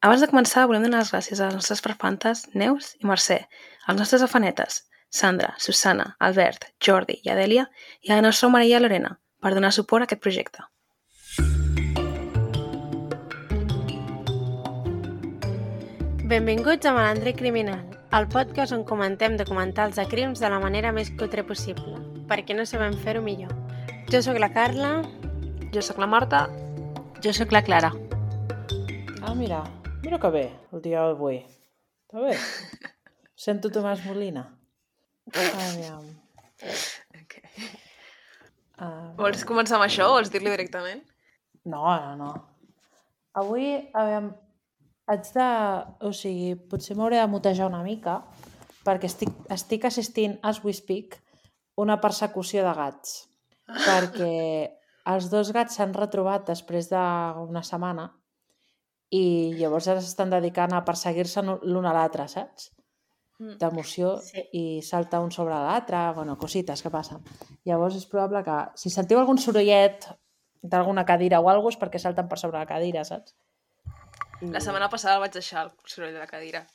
Abans de començar, volem donar les gràcies a les nostres perfantes Neus i Mercè, als nostres afanetes, Sandra, Susana, Albert, Jordi i Adèlia, i a la nostra Maria Lorena, per donar suport a aquest projecte. Benvinguts a Malandre Criminal, el podcast on comentem documentals de crims de la manera més cutre possible, perquè no sabem fer-ho millor. Jo sóc la Carla. Jo sóc la Marta. Jo sóc la Clara. Ah, mira, mira que bé, el dia d'avui. Està bé. Sento Tomàs Molina. Aviam. Okay. Uh, Vols començar amb això o vols dir-li directament? No, no, no. Avui, aviam, haig de... O sigui, potser m'hauré de mutejar una mica perquè estic, estic assistint, as we speak, una persecució de gats. Perquè els dos gats s'han retrobat després d'una setmana i llavors ara s'estan dedicant a perseguir-se l'un a l'altre, saps? Mm. D'emoció Sí. i salta un sobre l'altre, bueno, cosites que passen. Llavors és probable que si sentiu algun sorollet d'alguna cadira o alguna és perquè salten per sobre la cadira, saps? I... La setmana passada el vaig deixar el soroll de la cadira.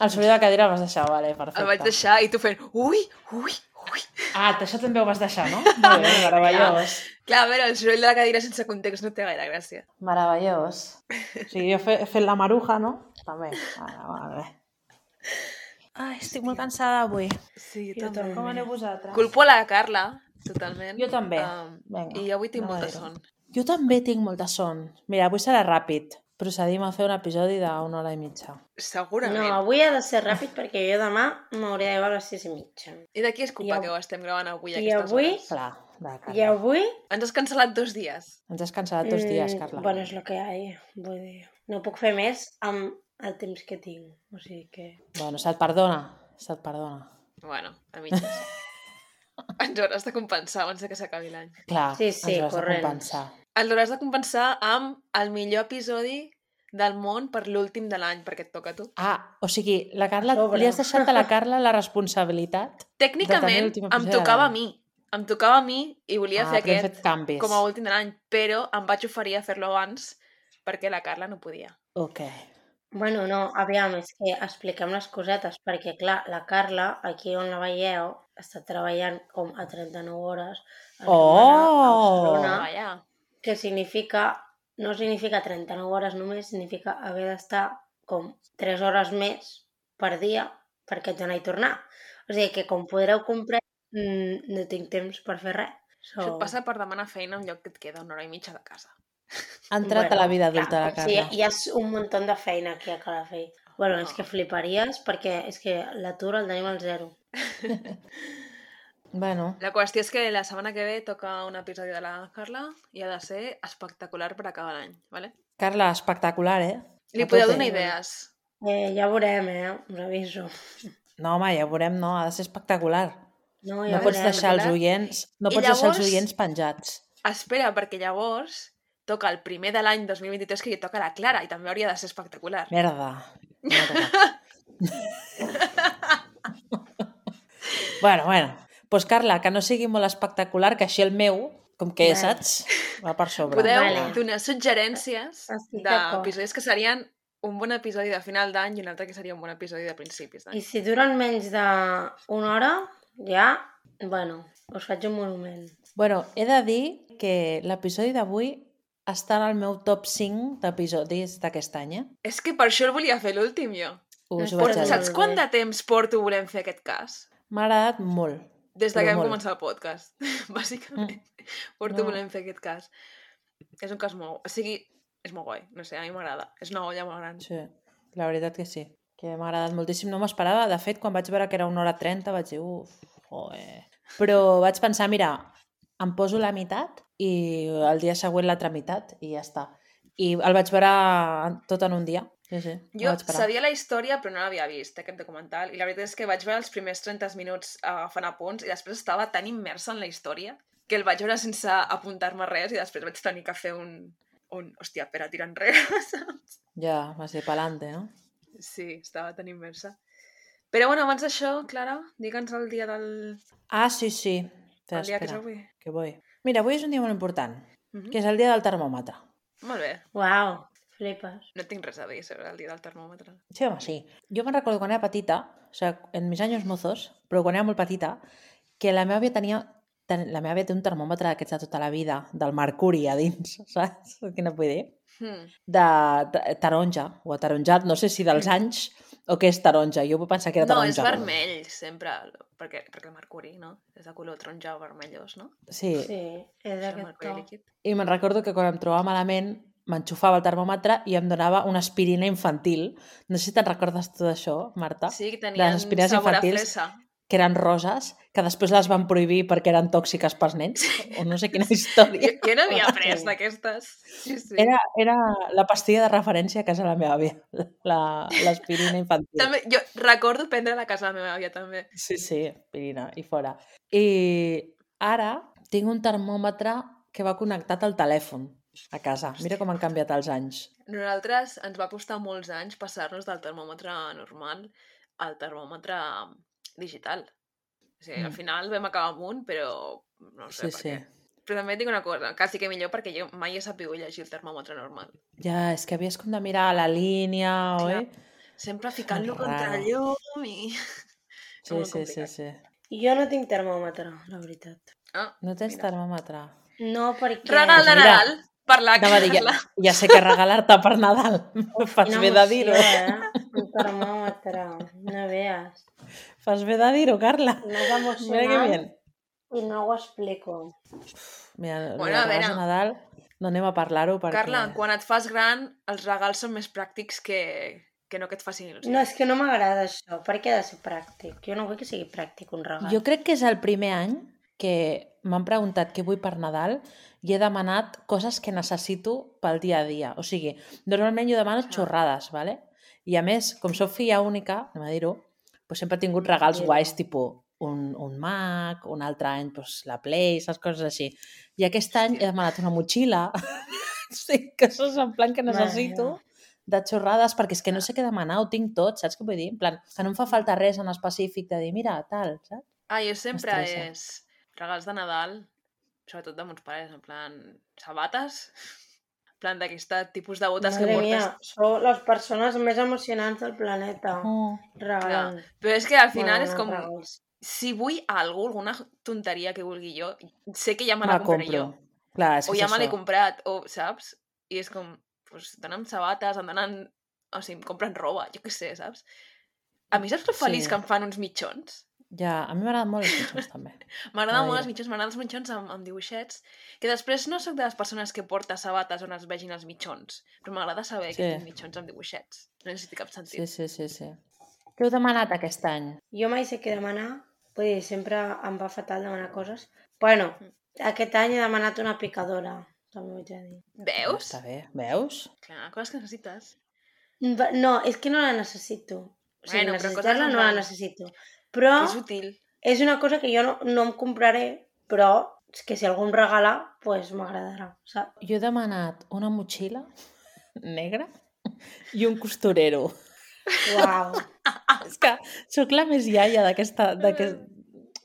El soroll de la cadira el vas deixar, vale, perfecte. El vaig deixar i tu fent ui, ui. Ah, això també ho vas deixar, no? Molt bé, meravellós. Clar, a veure, el soroll de la cadira sense context no té gaire gràcia. Meravellós. O sigui, jo he fet, he fet la maruja, no? També. Vale, vale. Ai, estic molt cansada avui. Sí, Jo també. Com aneu vosaltres? Culpo la Carla, totalment. Jo també. Um, Vinga, I avui tinc no molta son. Jo també tinc molta son. Mira, avui serà ràpid. Procedim a fer un episodi d'una hora i mitja. Segurament. No, avui ha de ser ràpid perquè jo demà m'hauré de llevar a les sis i mitja. I de qui és culpa I av- que ho estem gravant avui a i aquestes avui- hores? Clar, de Carla. I avui... Ens has cancel·lat dos dies. Ens has cancel·lat dos dies, mm, Carla. Bueno, és el que hi ha, vull dir. No puc fer més amb el temps que tinc. O sigui que... Bueno, se't perdona. Se't perdona. Bueno, a mitges. Ens hauràs de compensar abans de que s'acabi l'any. Clar, Sí, sí, ens ho has de corrent. compensar. El hauràs de compensar amb el millor episodi del món per l'últim de l'any, perquè et toca a tu. Ah, o sigui, la Carla, Sobre. li has deixat a la Carla la responsabilitat Tècnicament, em tocava a mi. Em tocava a mi i volia ah, fer aquest com a últim de l'any, però em vaig oferir a fer-lo abans perquè la Carla no podia. Ok. Bueno, no, aviam, és que expliquem les cosetes, perquè, clar, la Carla, aquí on la veieu, està treballant com a 39 hores a Oh! Barcelona, Vaja. que significa, no significa 39 hores només, significa haver d'estar com 3 hores més per dia perquè ets d'anar i tornar. O sigui que, com podreu comprar, mm, no tinc temps per fer res. So... Això et passa per demanar feina a un lloc que et queda una hora i mitja de casa. Ha entrat a la vida adulta clar, la Carla. Sí, hi ha un munt de feina aquí a Calafell. Bueno, és que fliparies perquè és que l'atur el tenim al zero. Bueno, La qüestió és que la setmana que ve toca un episodi de la Carla i ha de ser espectacular per acabar l'any, ¿vale? Carla, espectacular, eh? Li podeu donar idees. Eh, ja veurem, eh? Us aviso. No, home, ja ho veurem, no, ha de ser espectacular. No, No ja pots veurem. deixar els oients, no I pots deixar els llavors- oients penjats. Espera, perquè llavors toca el primer de l'any 2023 que li toca la Clara i també hauria de ser espectacular. Merda. Tocat. bueno, bueno. Pues Carla, que no sigui molt espectacular, que així el meu, com que Vale. saps, va per sobre. Podeu Vale. donar suggerències d'episodis que serien un bon episodi de final d'any i un altre que seria un bon episodi de principis I d'any. si duren menys d'una hora, ja, bueno, us faig un monument. Bueno, he de dir que l'episodi d'avui està en el meu top 5 d'episodis d'aquest any, eh? És que per això el volia fer l'últim, jo. Us ho Però saps quant de temps porto volent fer aquest cas? M'ha agradat molt. Des de que vam molt. començar el podcast, bàsicament. Porto No. volent fer aquest cas. És un cas molt... O sigui, és molt guai. No sé, a mi m'agrada. És una olla molt gran. Sí, la veritat que sí. Que m'ha agradat moltíssim. No m'esperava. De fet, quan vaig veure que era una hora 30, vaig dir, uf, joe. Però vaig pensar, mira, em poso la meitat i el dia següent l'altra meitat i ja està. I el vaig veure tot en un dia. Sí, sí, Jo sabia la història, però no l'havia vist, aquest documental. I la veritat és que vaig veure els primers 30 minuts agafant apunts i després estava tan immersa en la història que el vaig veure sense apuntar-me res i després vaig tenir que fer un... un hòstia, espera, tira enrere, saps? Ja, va ser pa'lante, no? Sí, estava tan immersa. Però bueno, abans d'això, Clara, digue'ns el dia del... Ah, sí, sí. Espera, El dia que és avui. que vull. Mira, avui és un dia molt important, Mhm. que és el dia del termòmetre. Molt bé. Uau, Flipes. No tinc res a dir sobre el dia del termòmetre. Sí, home, sí. Jo me'n recordo quan era petita, o sigui, en mis anys mozos, però quan era molt petita, que la meva àvia tenia ten- la meva àvia té un termòmetre d'aquests de tota la vida, del mercuri a dins, saps? Quina vull dir? Hmm. De, de taronja, o ataronjat, no sé si dels anys o què és taronja. Jo vull pensar que era No, taronja. és vermell, sempre, perquè, perquè el mercuri, no? És de color taronja o vermellós, no? Sí. Sí, és d'aquest to. líquid. I me'n recordo que quan em trobava malament m'enxufava el termòmetre i em donava una aspirina infantil. No sé si te'n recordes tu d'això, Marta? Sí, que aspirines sabor a infantils. fresa. Que eren roses, que després les van prohibir perquè eren tòxiques pels nens. O no sé quina història. Jo, jo n'havia Hòstia. pres d'aquestes. Sí, sí. Era, era la pastilla de referència a casa de la meva àvia, la- l'aspirina infantil. També, jo recordo prendre la casa de la meva àvia, també. Sí, sí, aspirina, i fora. I ara tinc un termòmetre que va connectat al telèfon a casa. Mira com han canviat els anys. Nosaltres ens va costar molts anys passar-nos del termòmetre normal al termòmetre digital. O sigui, al Mm. final vam acabar amb un, però no sé Sí, per sí. què. Però també dic una cosa, quasi que millor perquè jo mai he sabut llegir el termòmetre normal. Ja, és que havies com de mirar la línia, Clar. oi? Sempre ficant-lo contra el llum i... Sí, sí, sí, complicat. sí. Jo no tinc termòmetre, la veritat. Ah, No tens mira. termòmetre. No, perquè... Regal de mira, Nadal per la Anava a dir, ja, Carla. ja sé que regalar-te per Nadal. Fas Quina bé de dir-ho. Eh? Un termòmetre, no veas. Fas bé de dir-ho, Carla. Mira que emocionant bien. i no ho explico. Mira, Bueno, bueno, a veure. Nadal no anem a parlar-ho perquè... Carla, quan et fas gran, els regals són més pràctics que, que no que et facin il·lusió. No, és que no m'agrada això. Per què ha de ser pràctic? Jo no vull que sigui pràctic un regal. Jo crec que és el primer any que m'han preguntat què vull per Nadal i he demanat coses que necessito pel dia a dia. O sigui, normalment jo demano xorrades, ¿vale? I a més, com sóc filla única, anem a dir-ho, doncs sempre he tingut regals guais, tipus un, un Mac, un altre any doncs, la Play, saps coses així. I aquest any he demanat una motxilla. sí, que això és en plan que necessito de xorrades, perquè és que no sé què demanar, ho tinc tot, saps què vull dir? En plan, que no em fa falta res en específic de dir, mira, tal, saps? Ah, jo sempre és regals de Nadal, sobretot de mons pares, en plan sabates, en plan d'aquest tipus de botes que Madre portes. mia, sou les persones més emocionants del planeta. Oh. Regalant. Però és que al final Bueno, és com, regals. si vull alguna alguna tonteria que vulgui jo, sé que ja me la la compraré compro. jo. Clar, és O que ja me l'he comprat, o saps? I és com, pues, donen sabates, em donen... O sigui, em compren roba, jo què sé, saps? A mi saps que feliç Sí. que em fan uns mitjons? Ja, a mi m'agraden molt els mitjons, també. M'agraden molt els mitjons, m'agraden els mitjons amb, amb dibuixets, que després no sóc de les persones que porta sabates on es vegin els mitjons, però m'agrada saber que Sí. tinc mitjons amb dibuixets. No necessito cap sentit. Sí, sí, sí, sí. Què heu demanat aquest any? Jo mai sé què demanar, vull dir, sempre em va fatal demanar coses. Bueno, aquest any he demanat una picadora, també ho haig de dir. Veus? Està bé, veus? Clar, coses que necessites. No, és que no la necessito. O sigui, Bueno, necessitar-la no la necessito. Però és útil. és una cosa que jo no, no em compraré, però és que si algú em regala, pues m'agradarà, saps? Jo he demanat una motxilla negra i un costurero. Uau. És que sóc la més iaia d'aquesta... d'aquest-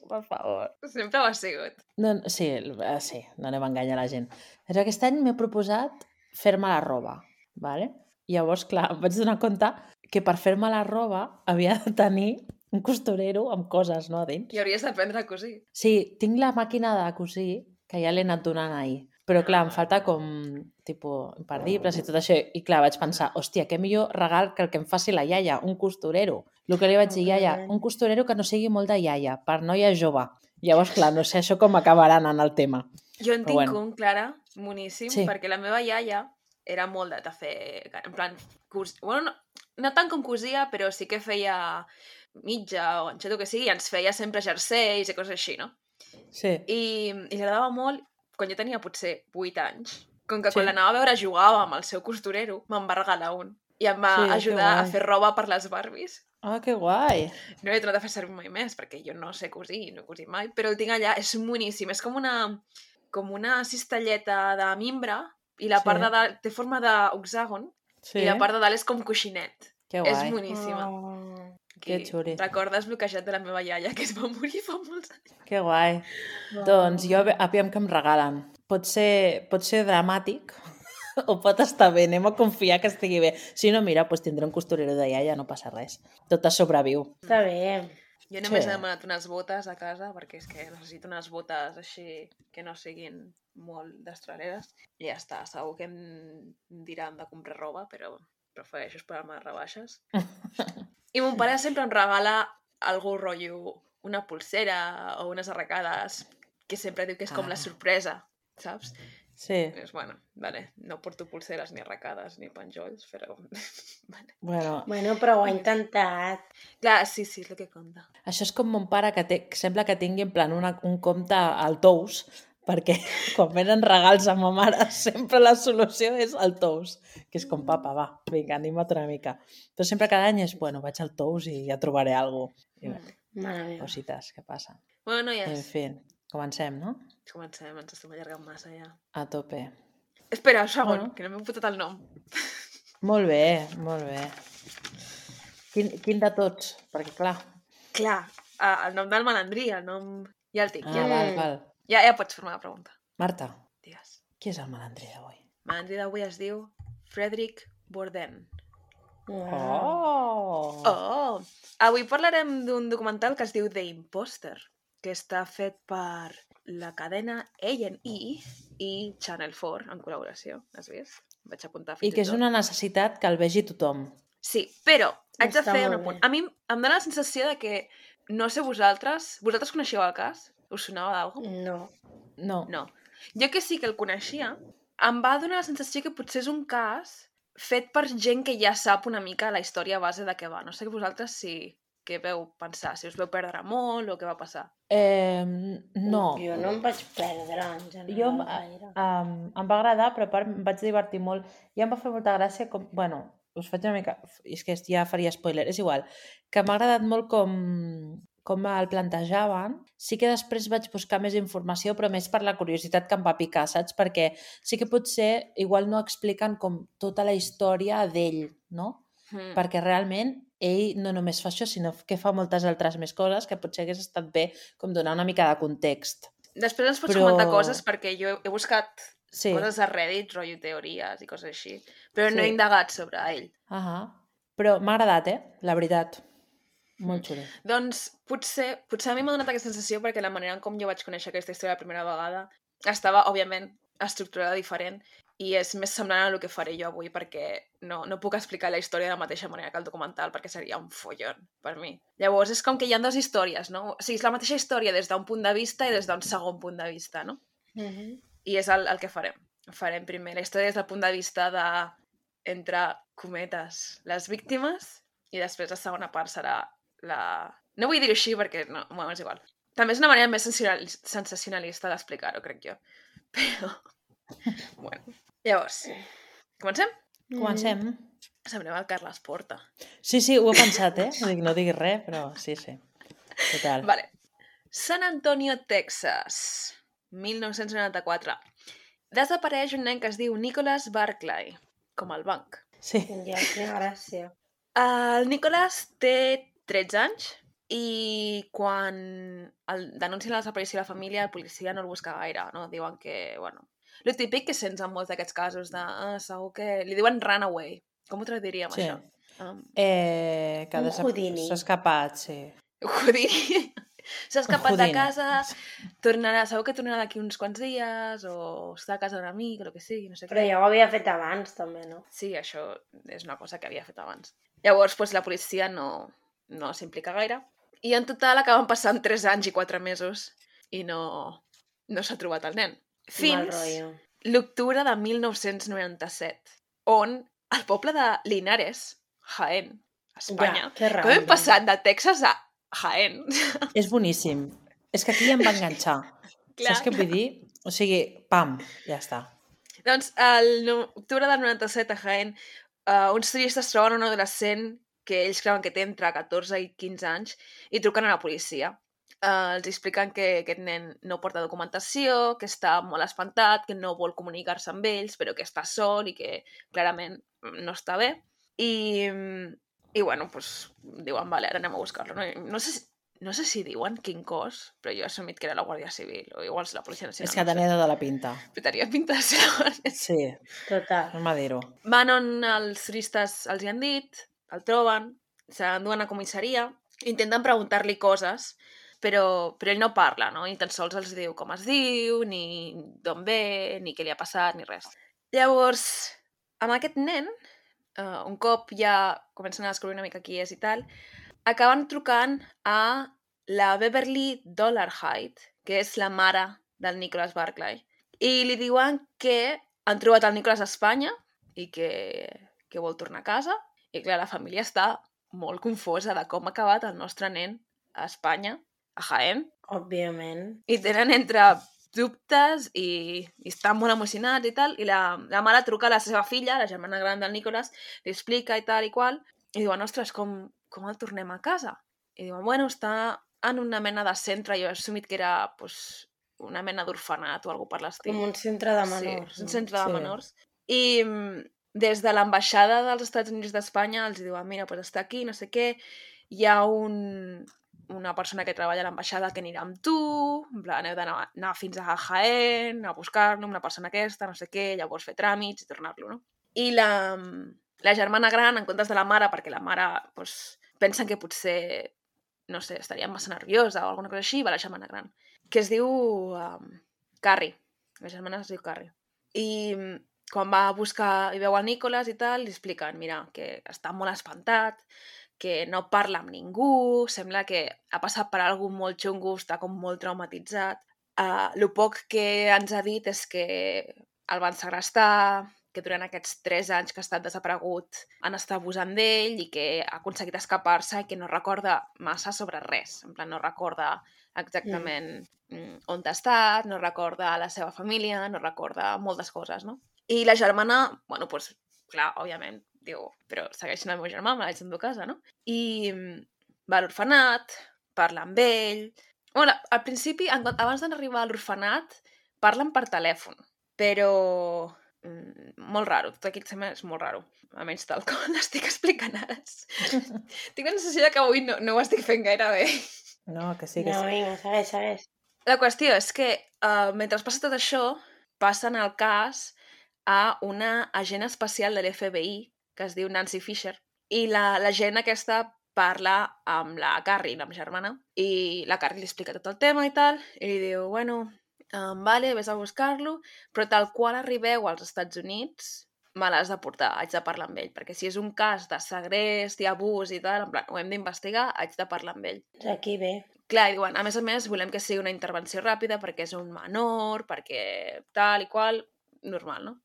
Per favor. Sempre ho has sigut. No, no, sí, eh, sí, no anem a enganyar la gent. Però aquest any m'he proposat fer-me la roba, ¿vale? Llavors, clar, em vaig donar compte que per fer-me la roba havia de tenir un costurero amb coses, no, a dins. I hauries d'aprendre a cosir. Sí, tinc la màquina de cosir que ja l'he anat donant ahir. Però clar, em falta com, tipus, imperdibles i tot això. I clar, vaig pensar, hòstia, què millor regal que el que em faci la iaia, un costurero. El que li vaig dir, iaia, un costurero que no sigui molt de iaia, per noia jove. Llavors, clar, no sé això com acabarà anant el tema. Jo en Però tinc bueno. un, Clara, moníssim, Sí. perquè la meva iaia era molt de, de fer, en plan, cos... bueno, no, no tant com cosia, però sí que feia mitja o enxeto que sigui, ens feia sempre jerseis i coses així, no? Sí. I, i li agradava molt, quan jo tenia potser 8 anys, com que Sí. quan l'anava a veure jugava amb el seu costurero, me'n va regalar un. I em va Sí, ajudar a fer roba per les Barbies. Ah, que guai. No l'he tornat a fer servir mai més, perquè jo no sé cosir, no he cosit mai, però el tinc allà, és moníssim. És com una, com una cistelleta de mimbre i la Sí. part de dalt té forma d'oxàgon Sí, i la part de dalt és com coixinet. que És guai. moníssima. Oh. Que xuli. Recordes bloquejat de la meva iaia, que es va morir fa molts anys. Que guai. Doncs jo, aviam que em regalen. Pot ser, pot ser dramàtic, o pot estar bé, anem a confiar que estigui bé. Si no, mira, pues tindré un costurero de iaia, no passa res. Tot es sobreviu. Està bé. Jo només Sí. he demanat unes botes a casa perquè és que necessito unes botes així que no siguin molt destraleres. I ja està, segur que em diran de comprar roba, però prefereixo esperar-me a rebaixes. I mon pare sempre em regala algú rotllo, una pulsera o unes arracades, que sempre diu que és com Ah. la sorpresa, saps? Sí, I és, bueno, vale, no porto pulseres ni arracades ni penjolls, però... vale. bueno, Bueno, però ho ha intentat. Clar, sí, sí, és el que compta. això és com mon pare que, té, sembla que tingui en plan una, un compte al Tous, perquè quan venen regals a ma mare sempre la solució és el Tous, que és com, papa, va, vinga, anima't una mica. Però sempre cada any és, bueno, vaig al Tous i ja trobaré alguna cosa. Mm. Mare meva. cosites que passen. Bueno, ja En fi, comencem, no? comencem, ens estem allargant massa ja. A tope. Espera, un segon, Bueno. que no m'he fotat el nom. Molt bé, molt bé. Quin, quin de tots? Perquè, clar... Clar, el nom del malandrí, el nom... Ja el tinc, Ah, ja, val, Mm. val. Ja, ja pots fer-me la pregunta. Marta, Digues. qui és el malandrí d'avui? El malandrí d'avui es diu Frederick Bourdain. Ah. Oh! Oh! Avui parlarem d'un documental que es diu The Imposter, que està fet per la cadena A&E i Channel 4 en col·laboració, has vist? Vaig apuntar fins I que és una necessitat que el vegi tothom. Sí, però haig de fer un apunt. A mi em dóna la sensació de que, no sé vosaltres, vosaltres coneixeu el cas? Us sonava d'alguna No. No. No. Jo que sí que el coneixia, em va donar la sensació que potser és un cas fet per gent que ja sap una mica la història base de què va. No sé vosaltres si què veu pensar, si us veu perdre molt o què va passar. Eh, no. Jo no em vaig perdre, en general, Jo em-. Um, em va agradar, però a part em vaig divertir molt. I em va fer molta gràcia com... Bueno, us faig una mica... És que ja faria spoiler, és igual. Que m'ha agradat molt com, com el plantejaven. Sí que després vaig buscar més informació, però més per la curiositat que em va picar, saps? Perquè sí que potser igual no expliquen com tota la història d'ell, no? Mm. perquè realment ell no només fa això, sinó que fa moltes altres més coses que potser hagués estat bé com donar una mica de context. Després ens pots Però- comentar coses perquè jo he, buscat Sí. coses a Reddit, rotllo teories i coses així, però no Sí. he indagat sobre ell. Ahà. Però m'ha agradat, eh? La veritat. Molt xulo. Doncs potser, potser a mi m'ha donat aquesta sensació perquè la manera en com jo vaig conèixer aquesta història la primera vegada estava, òbviament, estructurada diferent i és més semblant a el que faré jo avui perquè no, no puc explicar la història de la mateixa manera que el documental perquè seria un follon per mi. Llavors és com que hi ha dues històries, no? O sigui, és la mateixa història des d'un punt de vista i des d'un segon punt de vista, no? Mhm. I és el, el que farem. Farem primer la història des del punt de vista de, entre cometes, les víctimes i després la segona part serà la... No vull dir-ho així perquè no, bueno, és igual. També és una manera més sensacional- sensacionalista d'explicar-ho, crec jo. Però, bueno. Llavors, comencem? Comencem. Semblem el Carles Porta. Sí, sí, ho he pensat, eh? Dic, no diguis res, però sí, sí. Total. Vale. San Antonio, Texas, 1994. Desapareix un nen que es diu Nicholas Barclay, com el banc. Sí. Ja, quina gràcia. El Nicholas té 13 anys i quan el denuncien la desaparició de la família, el policia no el busca gaire, no? Diuen que, bueno... Lo típic que sents en molts d'aquests casos de... Ah, segur que... Li diuen runaway. Com ho traduiríem, Sí. això? Um, Eh, que Un desap- Houdini. s'ha escapat, sí. Houdini. S'ha escapat de Houdini. casa, tornarà, segur que tornarà d'aquí uns quants dies, o està a casa d'un amic, o el que sigui, no sé Però què. ja ho havia fet abans, també, no? Sí, això és una cosa que havia fet abans. Llavors, doncs, la policia no, no s'implica gaire. I en total acaben passant 3 anys i 4 mesos i no, no s'ha trobat el nen. Fins l'octubre de 1997, on el poble de Linares, Jaén, Espanya, Ja, com hem passat de Texas a Jaén? És boníssim. És que aquí em va enganxar. Clar, Saps què vull dir? O sigui, pam, ja està. Doncs el no- octubre del 97 a Jaén, uh, uns turistes troben un adolescent que ells creuen que té entre 14 i 15 anys i truquen a la policia. Uh, els expliquen que aquest nen no porta documentació, que està molt espantat, que no vol comunicar-se amb ells, però que està sol i que clarament no està bé. I, i bueno, doncs, diuen, vale, ara anem a buscar-lo. No, no sé si, no sé si diuen quin cos, però jo he assumit que era la Guàrdia Civil, o igual és la Policia Nacional. És que tenia tota la pinta. Però tenia pinta de ser la Guàrdia Sí, Total. anem a dir-ho. Van on els turistes els hi han dit, el troben, se l'enduen a comissaria, intenten preguntar-li coses, però, però ell no parla, no? Ni tan sols els diu com es diu, ni d'on ve, ni què li ha passat, ni res. Llavors, amb aquest nen, uh, un cop ja comencen a descobrir una mica qui és i tal, acaben trucant a la Beverly Dollarhide, que és la mare del Nicholas Barclay, i li diuen que han trobat el Nicholas a Espanya i que, que vol tornar a casa. I clar, la família està molt confosa de com ha acabat el nostre nen a Espanya, a Jaén, Òbviament. i tenen entre dubtes i, i estan molt emocionats i tal, i la, la mare truca a la seva filla, la germana gran del Nicolás, li explica i tal i qual, i diuen, ostres, com, com el tornem a casa? I diuen, bueno, està en una mena de centre, jo he assumit que era pues, una mena d'orfenat o alguna per l'estil. Com un centre de menors. Sí, un centre de Sí. menors. I mm, des de l'ambaixada dels Estats Units d'Espanya els diuen, mira, pues està aquí, no sé què, hi ha un, una persona que treballa a l'ambaixada que anirà amb tu, en plan, heu d'anar anar fins a Jaén, a buscar-lo, una persona aquesta, no sé què, llavors fer tràmits i tornar-lo, no? I la, la germana gran, en comptes de la mare, perquè la mare pues, pensen que potser, no sé, estaria massa nerviosa o alguna cosa així, va la germana gran, que es diu um, Carrie. La germana es diu Carrie. I quan va a buscar i veu el Nicolas i tal, li expliquen, mira, que està molt espantat, que no parla amb ningú, sembla que ha passat per algú molt xungo, està com molt traumatitzat. Uh, el poc que ens ha dit és que el van segrestar, que durant aquests tres anys que ha estat desaparegut han estat abusant d'ell i que ha aconseguit escapar-se i que no recorda massa sobre res. En plan, no recorda exactament mm. on ha estat, no recorda la seva família, no recorda moltes coses, no? I la germana, bueno, doncs, clar, òbviament, diu, però segueix sent el meu germà, me l'haig d'endur a casa, no? I mm, va a l'orfenat, parla amb ell... Bueno, al principi, abans d'arribar a l'orfenat, parlen per telèfon, però mm, molt raro, tot aquí et sembla és molt raro, almenys tal com l'estic explicant ara. Tinc la sensació que avui no, no ho estic fent gaire bé. No, que sí, que No, sí. vinga, segueix, segueix. La qüestió és que, uh, mentre passa tot això, passen el cas a una agent especial de l'FBI, que es diu Nancy Fisher, i la, la gent aquesta parla amb la Carrie, la meva germana, i la Carrie li explica tot el tema i tal, i li diu, bueno, um, vale, vés a buscar-lo, però tal qual arribeu als Estats Units, me l'has de portar, haig de parlar amb ell, perquè si és un cas de segrest i abús i tal, en plan, ho hem d'investigar, haig de parlar amb ell. Aquí bé. Clar, i diuen, a més a més, volem que sigui una intervenció ràpida perquè és un menor, perquè tal i qual, normal, no?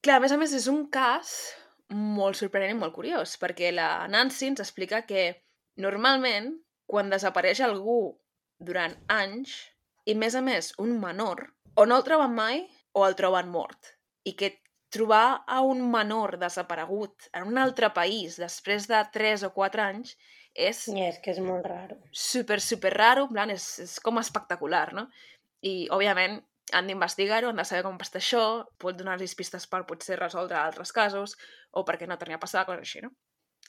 Clar, a més a més, és un cas molt sorprenent i molt curiós, perquè la Nancy ens explica que normalment, quan desapareix algú durant anys, i més a més un menor, o no el troben mai o el troben mort. I que trobar a un menor desaparegut en un altre país després de 3 o 4 anys és I és que és molt raro. super, super raro, en plan, és, és com espectacular, no? I, òbviament, han d'investigar-ho, han de saber com estar això, pot donar-los pistes per potser resoldre altres casos, o perquè no torni a passar, coses així, no?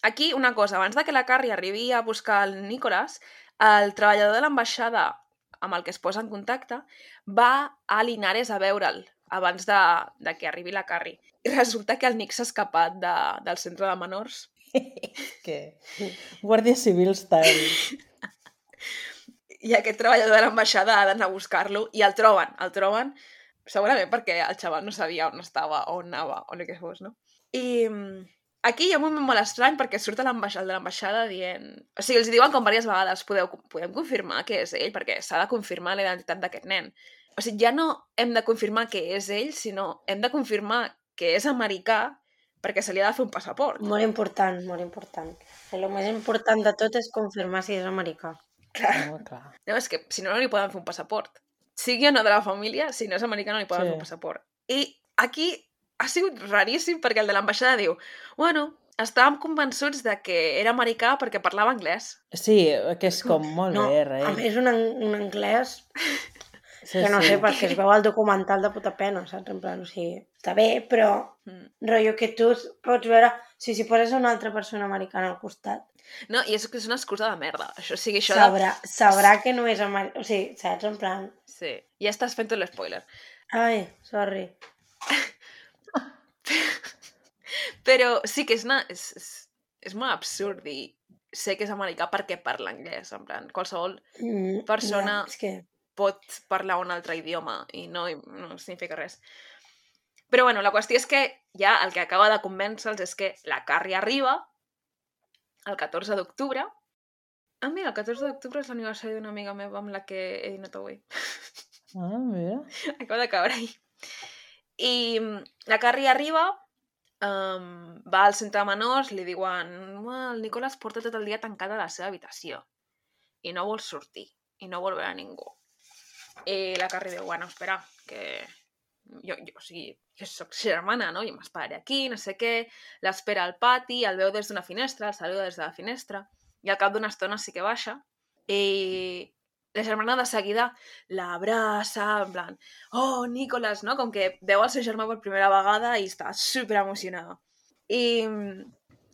Aquí, una cosa, abans de que la Carrie arribi a buscar el Nicolás, el treballador de l'ambaixada amb el que es posa en contacte va a Linares a veure'l abans de, de que arribi la Carrie. I resulta que el Nick s'ha escapat de, del centre de menors Que... Guàrdia Civil style. i aquest treballador de l'ambaixada ha d'anar a buscar-lo i el troben, el troben segurament perquè el xaval no sabia on estava, on anava, o el que fos, no? I mm, aquí hi ha un moment molt estrany perquè surt l'ambaixada de l'ambaixada dient... O sigui, els diuen com diverses vegades, podeu, podem confirmar que és ell, perquè s'ha de confirmar la identitat d'aquest nen. O sigui, ja no hem de confirmar que és ell, sinó hem de confirmar que és americà perquè se li ha de fer un passaport. Molt important, molt important. El més important de tot és confirmar si és americà. Molt clar. No, és que si no, no li poden fer un passaport. Sigui o no de la família, si no és americà no li poden Sí. fer un passaport. I aquí ha sigut raríssim perquè el de l'ambaixada diu bueno, estàvem convençuts de que era americà perquè parlava anglès. Sí, que és com molt no, bé, a rei. més un, un anglès Sí, que no sí. sé, perquè es veu al documental de puta pena, saps? En plan, o sigui, està bé, però Mm. rotllo que tu pots veure... Si s'hi posés una altra persona americana al costat, No, i és que és una excusa de merda. Això, o sigui, això de... sabrà, sabrà que no és americana. O sigui, saps? En plan... Sí, ja estàs fent tot l'espoiler. Ai, sorry. Però sí que és, una, és, és, és molt absurd dir sé que és americà perquè parla anglès, en plan, qualsevol Mm, Persona- és que... pot parlar un altre idioma i no, no significa res. Però bueno, la qüestió és que ja el que acaba de convèncer-los és que la Carrie arriba el 14 d'octubre. Ah, mira, el 14 d'octubre és l'aniversari d'una amiga meva amb la que he dinat avui. Ah, mira. Acaba de caure ahir. I mm, la Carrie arriba, um, va al centre de menors, li diuen "Uah, el Nicolas porta tot el dia tancat a la seva habitació i no vol sortir i no vol veure a ningú. I la Carrie diu, bueno, espera, que jo, jo, o sigui, jo soc germana, no? Jo m'esperaré aquí, no sé què, l'espera al pati, el veu des d'una finestra, el saluda des de la finestra, i al cap d'una estona sí que baixa, i la germana de seguida l'abraça, en plan, oh, Nicolas, no? Com que veu el seu germà per primera vegada i està super emocionada. I,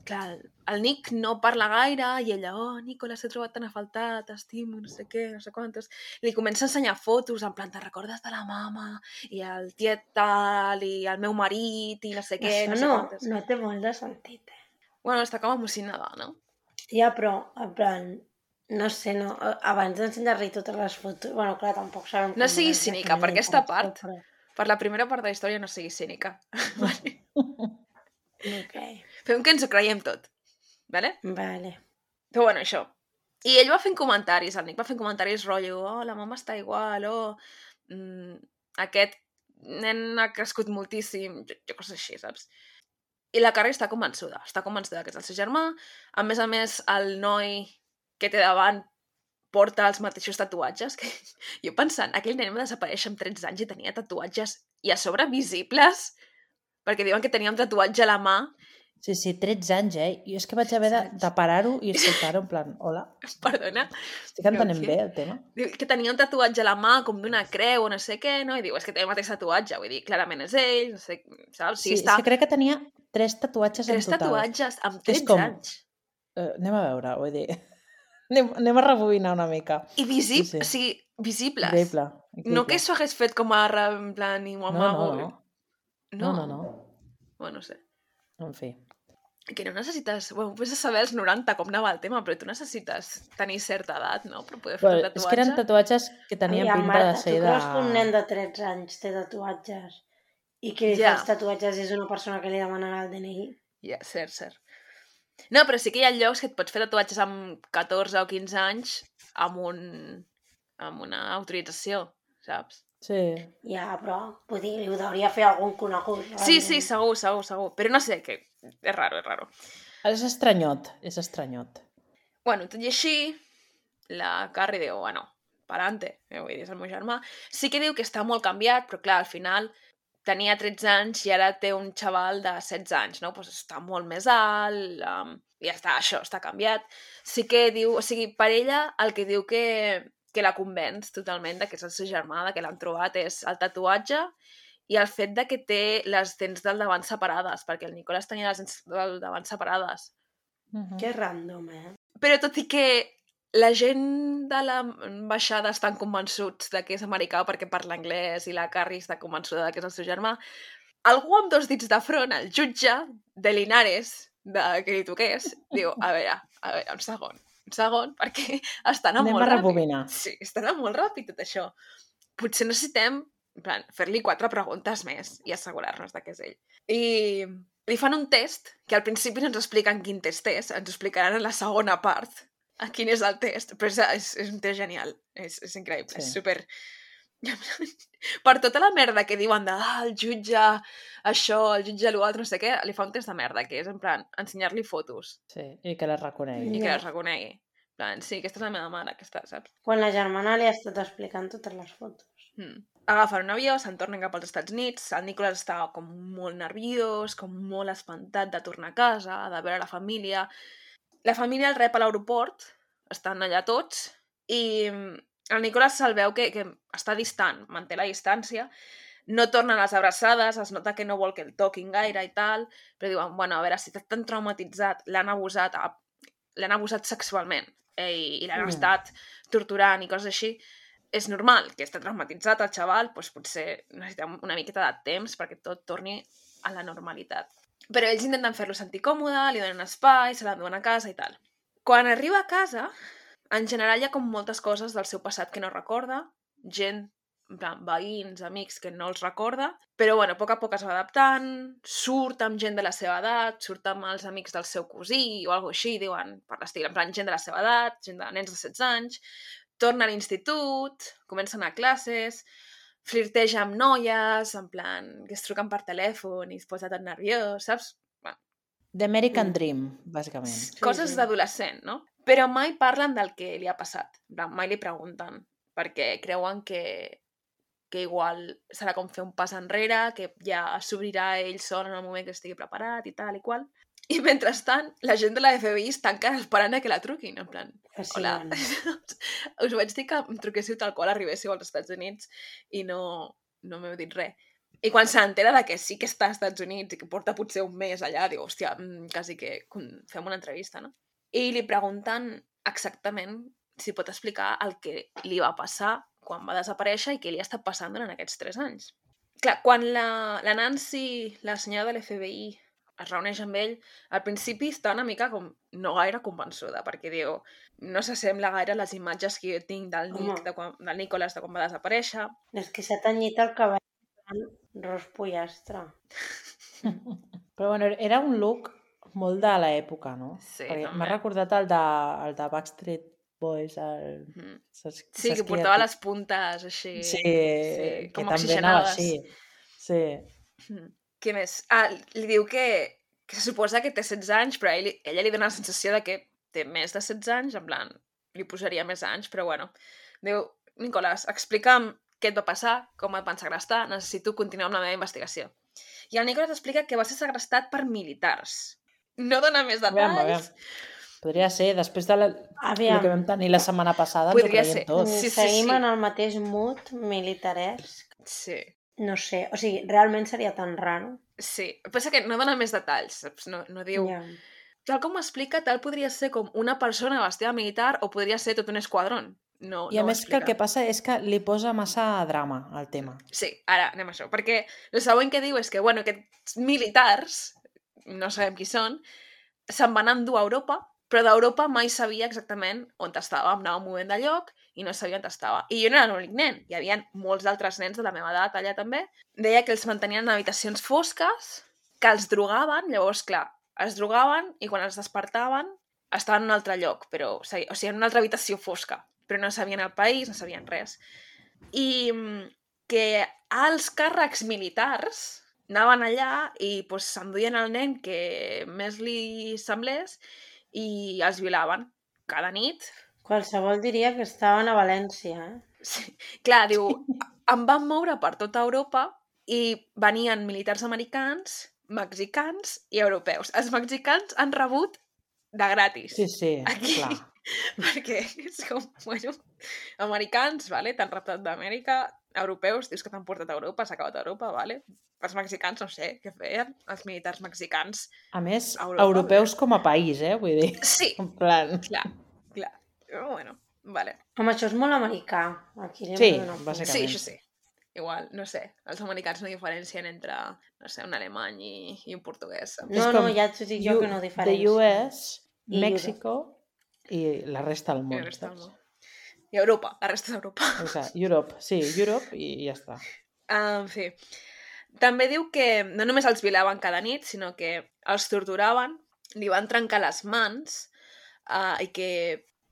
clar, el- Nick no parla gaire i ella, oh, Nicolas, t'he trobat tan a faltar, t'estimo, no sé què, no sé quantos. Li comença a ensenyar fotos, en plan, te recordes de la mama, i el tiet tal, i el meu marit, i no sé què, Això no sé no, quantos. no té molt de sentit, eh? Bueno, està com emocionada, no? Ja, però, en plan, no sé, no, abans d'ensenyar-li totes les fotos... Bueno, clar, tampoc sabem... No siguis cínica, per aquesta part. Per la primera part de la història no siguis cínica. vale? Però... Ok, Fem que ens ho creiem tot. Vale? vale. Però bueno, això. I ell va fent comentaris, el Nick va fent comentaris rotllo, oh, la mama està igual, oh, mm, aquest nen ha crescut moltíssim, jo, jo coses així, saps? I la Carrie està convençuda, està convençuda que és el seu germà, a més a més el noi que té davant porta els mateixos tatuatges, que jo pensant, aquell nen va desaparèixer amb 13 anys i tenia tatuatges i a sobre visibles, perquè diuen que tenia un tatuatge a la mà Sí, sí, 13 anys, eh? Jo és que vaig haver de, de parar-ho i escoltar-ho en plan, hola, Perdona. estic entenent què? bé el tema. Diu que tenia un tatuatge a la mà com d'una creu o no sé què, no? I diu, és que té el mateix tatuatge. Vull dir, clarament és ell, no sé, saps? Sí, Sí, és està... que crec que tenia tres tatuatges Tres en total. tatuatges amb És 13 com- anys. Uh, anem a veure, vull dir... anem, anem a rebobinar una mica. I visib... Sí, sí. o sigui, visibles. Increïble. No que s'ho hagués fet com a en plan i ho No, amago. no, no. No, No, no, no. Bueno, no sé. En fi. Que no necessites... Bueno, pots saber als 90 com anava el tema, però tu necessites tenir certa edat, no? Per poder fer Bueno, un és tatuatge. que eren tatuatges que tenien Aviam, pinta Marta, de ser tu de... creus que un nen de 13 anys té tatuatges i li Ja. els tatuatges és una persona que li demanarà el DNI? Ja, cert, cert. No, però sí que hi ha llocs que et pots fer tatuatges amb 14 o 15 anys amb, un, amb una autorització, saps? Sí. Ja, però, vull dir, li ho hauria fer algun conegut. Sí, sí, realment. segur, segur, segur. Però no sé, que és raro, és raro. És estranyot, és estranyot. Bueno, tot i així, la Carrie diu, bueno, pa'lante, eh, vull dir, és el meu germà. Sí que diu que està molt canviat, però clar, al final tenia 13 anys i ara té un xaval de 16 anys, no? Pues està molt més alt, um, i ja està, això, està canviat. Sí que diu, o sigui, per ella el que diu que, que la convenç totalment de que és el seu germà, de que l'han trobat, és el tatuatge i el fet de que té les dents del davant separades, perquè el Nicolás tenia les dents del davant separades. Uh -huh. Que random, eh? Però tot i que la gent de l'ambaixada estan convençuts de que és americà perquè parla anglès i la Carrie està convençuda de que és el seu germà, algú amb dos dits de front, el jutge de Linares, de que li toqués, diu, a veure, a veure, un segon, segon, perquè està anant Anem molt a ràpid. rebobinar. Sí, està anant molt ràpid tot això. Potser necessitem fer-li quatre preguntes més i assegurar-nos de que és ell. I li fan un test, que al principi no ens expliquen quin test és, ens explicaran en la segona part a quin és el test, però és, és, és un test genial, és, és increïble, sí. és super... per tota la merda que diuen de ah, el jutge, això, el jutge l'altre, no sé què, li fa un test de merda, que és en plan ensenyar-li fotos Sí, i que les reconegui. i que les reconegui. En plan, sí, aquesta és la meva mare, aquesta, saps? Quan la germana li ha estat explicant totes les fotos. Mm. Agafen un avió, se'n tornen cap als Estats Units, el Nicolas està com molt nerviós, com molt espantat de tornar a casa, de veure la família. La família el rep a l'aeroport, estan allà tots, i mm, el Nicolas se'l veu que, que està distant, manté la distància, no tornen les abraçades, es nota que no vol que el toquin gaire i tal, però diuen, bueno, a veure, si està tan traumatitzat, l'han abusat, l'han abusat sexualment eh, i, i l'han Mm. estat torturant i coses així, és normal que està traumatitzat el xaval, doncs potser necessita una miqueta de temps perquè tot torni a la normalitat. Però ells intenten fer-lo sentir còmode, li donen espai, se l'enduen a casa i tal. Quan arriba a casa, en general hi ha com moltes coses del seu passat que no recorda, gent, en plan, veïns, amics que no els recorda, però bueno, a poc a poc es va adaptant, surt amb gent de la seva edat, surt amb els amics del seu cosí o alguna així, diuen, per l'estil, en plan, gent de la seva edat, gent de nens de 16 anys, torna a l'institut, comença a anar a classes, flirteja amb noies, en plan, que es truquen per telèfon i es posa tot nerviós, saps? The American Mm. Dream, bàsicament. Sí, coses sí. d'adolescent, no? Però mai parlen del que li ha passat. Mai li pregunten, perquè creuen que, que igual serà com fer un pas enrere, que ja s'obrirà ell sol en el moment que estigui preparat i tal i qual. I mentrestant, la gent de la FBI està encara esperant a que la truquin, en plan, hola, us vaig dir que em truquéssiu tal qual arribéssiu als Estats Units i no, no m'heu dit res. I quan s'entera de que sí que està als Estats Units i que porta potser un mes allà, diu, hòstia, mm, quasi que fem una entrevista, no? I li pregunten exactament si pot explicar el que li va passar quan va desaparèixer i què li ha estat passant durant aquests tres anys. Clar, quan la, la Nancy, la senyora de l'FBI, es reuneix amb ell, al principi està una mica com no gaire convençuda, perquè diu, no s'assembla gaire a les imatges que jo tinc del, Nick, Home. de quan, del Nicolas de quan va desaparèixer. És que s'ha tenyit el cabell amb ros pollastre. Però bueno, era un look molt de l'època, no? Sí, Perquè. M'ha recordat el de, el de Backstreet Boys, el... Mhm. Saps, Sí, saps que portava et- les puntes així. Sí, sí, que com també anava així. Sí. Mm. Què més? Ah, li diu que, que se suposa que té 16 anys, però ell, ella li dona la sensació de que té més de 16 anys, en plan, li posaria més anys, però bueno. Diu, Nicolás, explica'm què et va passar, com et van segrestar, necessito continuar amb la meva investigació. I el Nicolás explica que va ser segrestat per militars. No dona més Aviam, detalls. aviam. Podria ser, després de la, Aviam, el que vam tenir la setmana passada, ens ho Podria creiem ser. tot. Sí, sí, seguim sí. en el mateix mood militaresc. Sí, No sé, o sigui, realment seria tan raro. sí. Pensa que no dona més detalls, saps? No, no diu... Ja. Tal com ho explica, tal podria ser com una persona vestida militar o podria ser tot un esquadrón. No, I a no més que el que passa és que li posa massa drama al tema. Sí, ara anem a això. Perquè el següent que diu és que, bueno, aquests militars, no sabem qui són, se'n van endur a Europa, però d'Europa mai sabia exactament on estava. Em anava movent de lloc i no sabia on estava. I jo no era l'únic nen. Hi havia molts d'altres nens de la meva edat allà també. Deia que els mantenien en habitacions fosques, que els drogaven, llavors, clar, es drogaven i quan els despertaven estaven en un altre lloc, però, o sigui, en una altra habitació fosca, però no sabien el país, no sabien res. I mm, que els càrrecs militars anaven allà i pues, s'enduien el nen que més li semblés i els violaven cada nit. Qualsevol diria que estaven a València, eh? Sí. Clar, diu, em van moure per tota Europa i venien militars americans, mexicans i europeus. Els mexicans han rebut de gratis. Sí, sí, Aquí. clar. Perquè és com, bueno, americans, vale, t'han raptat d'Amèrica, europeus, dius que t'han portat a Europa, s'ha acabat a Europa, vale? Els mexicans, no sé, què feien? Els militars mexicans. A més, Europa, europeus com a país, eh? Vull dir, Sí, en plan... clar, clar. Però bueno, vale. Home, això és molt americà. Aquí Sí, punts. bàsicament. Sí, això sí. Igual, no sé, els americans no diferencien entre, no sé, un alemany i, i un portuguès. No, no, ja t'ho dic jo que no The diferència. US, I México i la resta del I món, la resta del món. I Europa, la resta d'Europa. Sigui, Europe, sí, Europe i ja està. En fi. També diu que no només els violaven cada nit, sinó que els torturaven, li van trencar les mans uh, i que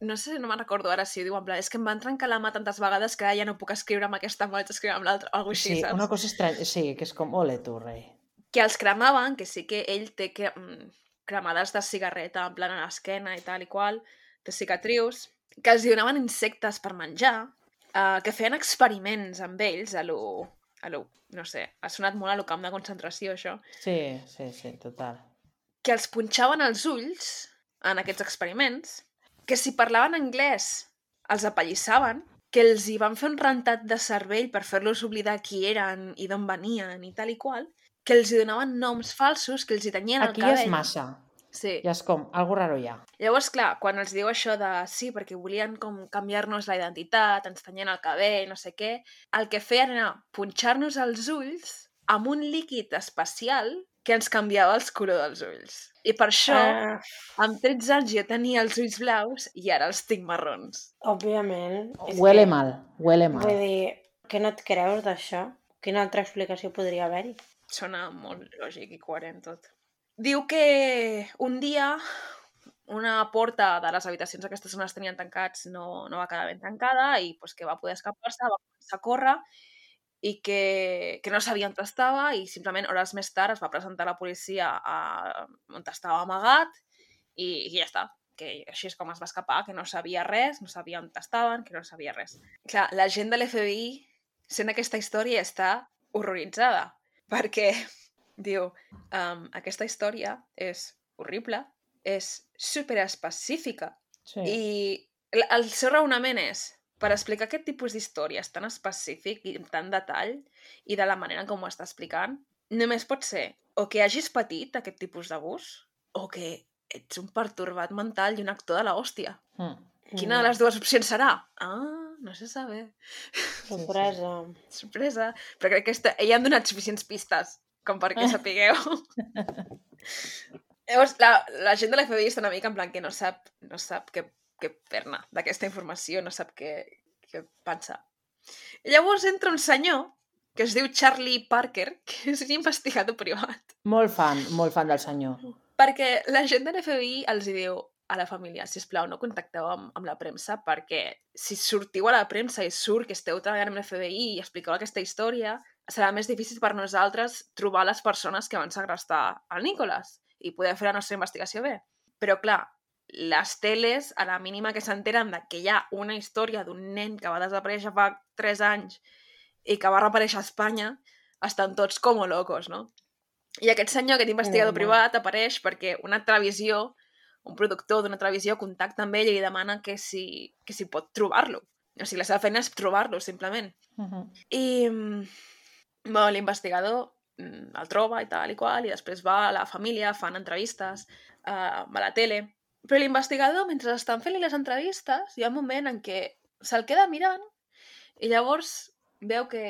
no sé, no me'n recordo ara si ho diu en plan, és que em van trencar la mà tantes vegades que ja no puc escriure amb aquesta mà, haig d'escriure amb l'altra, o alguna així, Sí, saps? una cosa estranya, sí, que és com, ole tu, rei. Que els cremaven, que sí que ell té que, mm, cremades de cigarreta en plan a l'esquena i tal i qual, de cicatrius, que els donaven insectes per menjar, uh, que feien experiments amb ells a lo, a lo, no sé, ha sonat molt a lo camp de concentració, això, Sí, sí, sí, total. que els punxaven els ulls en aquests experiments, que si parlaven anglès els apallissaven, que els hi van fer un rentat de cervell per fer-los oblidar qui eren i d'on venien i tal i qual, que els hi donaven noms falsos, que els hi tenyien el Aquí ja cabell. és massa. Sí. Ja és com, algo raro ja. Llavors, clar, quan els diu això de sí, perquè volien com canviar-nos la identitat, ens tenyien el cabell, no sé què, el que feien era punxar-nos els ulls amb un líquid especial que ens canviava els color dels ulls. I per això, Ah, amb 13 anys jo tenia els ulls blaus i ara els tinc marrons. òbviament. és Huele que, mal, huele mal. Vull dir, que no et creus d'això? Quina altra explicació podria haver-hi? Sona molt lògic i coherent tot. Diu que un dia una porta de les habitacions aquestes on es tenien tancats no, no va quedar ben tancada i pues, que va poder escapar-se, va començar a córrer i que, que no sabia on estava i simplement hores més tard es va presentar a la policia a, on estava amagat i, i ja està que així és com es va escapar, que no sabia res, no sabia on estaven, que no sabia res. Clar, la gent de l'FBI, sent aquesta història, està horroritzada, perquè diu, um, aquesta història és horrible, és superespecífica, Sí. i el seu raonament és, per explicar aquest tipus d'històries tan específic i amb tant detall i de la manera com ho està explicant, només pot ser o que hagis patit aquest tipus d'abús o que ets un pertorbat mental i un actor de la hòstia. Mm. Quina de les dues opcions serà? Ah, no se sabe. Sorpresa. Sorpresa. Però crec que esta... ja han donat suficients pistes com perquè sapigueu. Llavors, la, la gent de l'FBI està una mica en plan que no sap, no sap què, què fer-ne d'aquesta informació, no sap què, què pensar. I llavors entra un senyor que es diu Charlie Parker, que és un investigador privat, Molt fan, molt fan del senyor. perquè la gent de l'FBI els diu a la família, si plau, no contacteu amb, amb la premsa perquè si sortiu a la premsa i surt que esteu treballant amb l'FBI i expliqueu aquesta història, serà més difícil per nosaltres trobar les persones que van segrestar el Nicolas i poder fer la nostra investigació bé. Però, clar, les teles, a la mínima que s'enteren de que hi ha una història d'un nen que va desaparèixer fa 3 anys i que va reaparèixer a Espanya, estan tots com locos, no? I aquest senyor, aquest investigador Normal. privat, apareix perquè una televisió, un productor d'una televisió contacta amb ell i li demana que si, que si pot trobar-lo. O sigui, la seva feina és trobar-lo, simplement. Uh -huh. I mm, bueno, l'investigador mm, el troba i tal i qual, i després va a la família, fan entrevistes, va a la tele. Però l'investigador, mentre estan fent-li les entrevistes, hi ha un moment en què se'l queda mirant i llavors veu que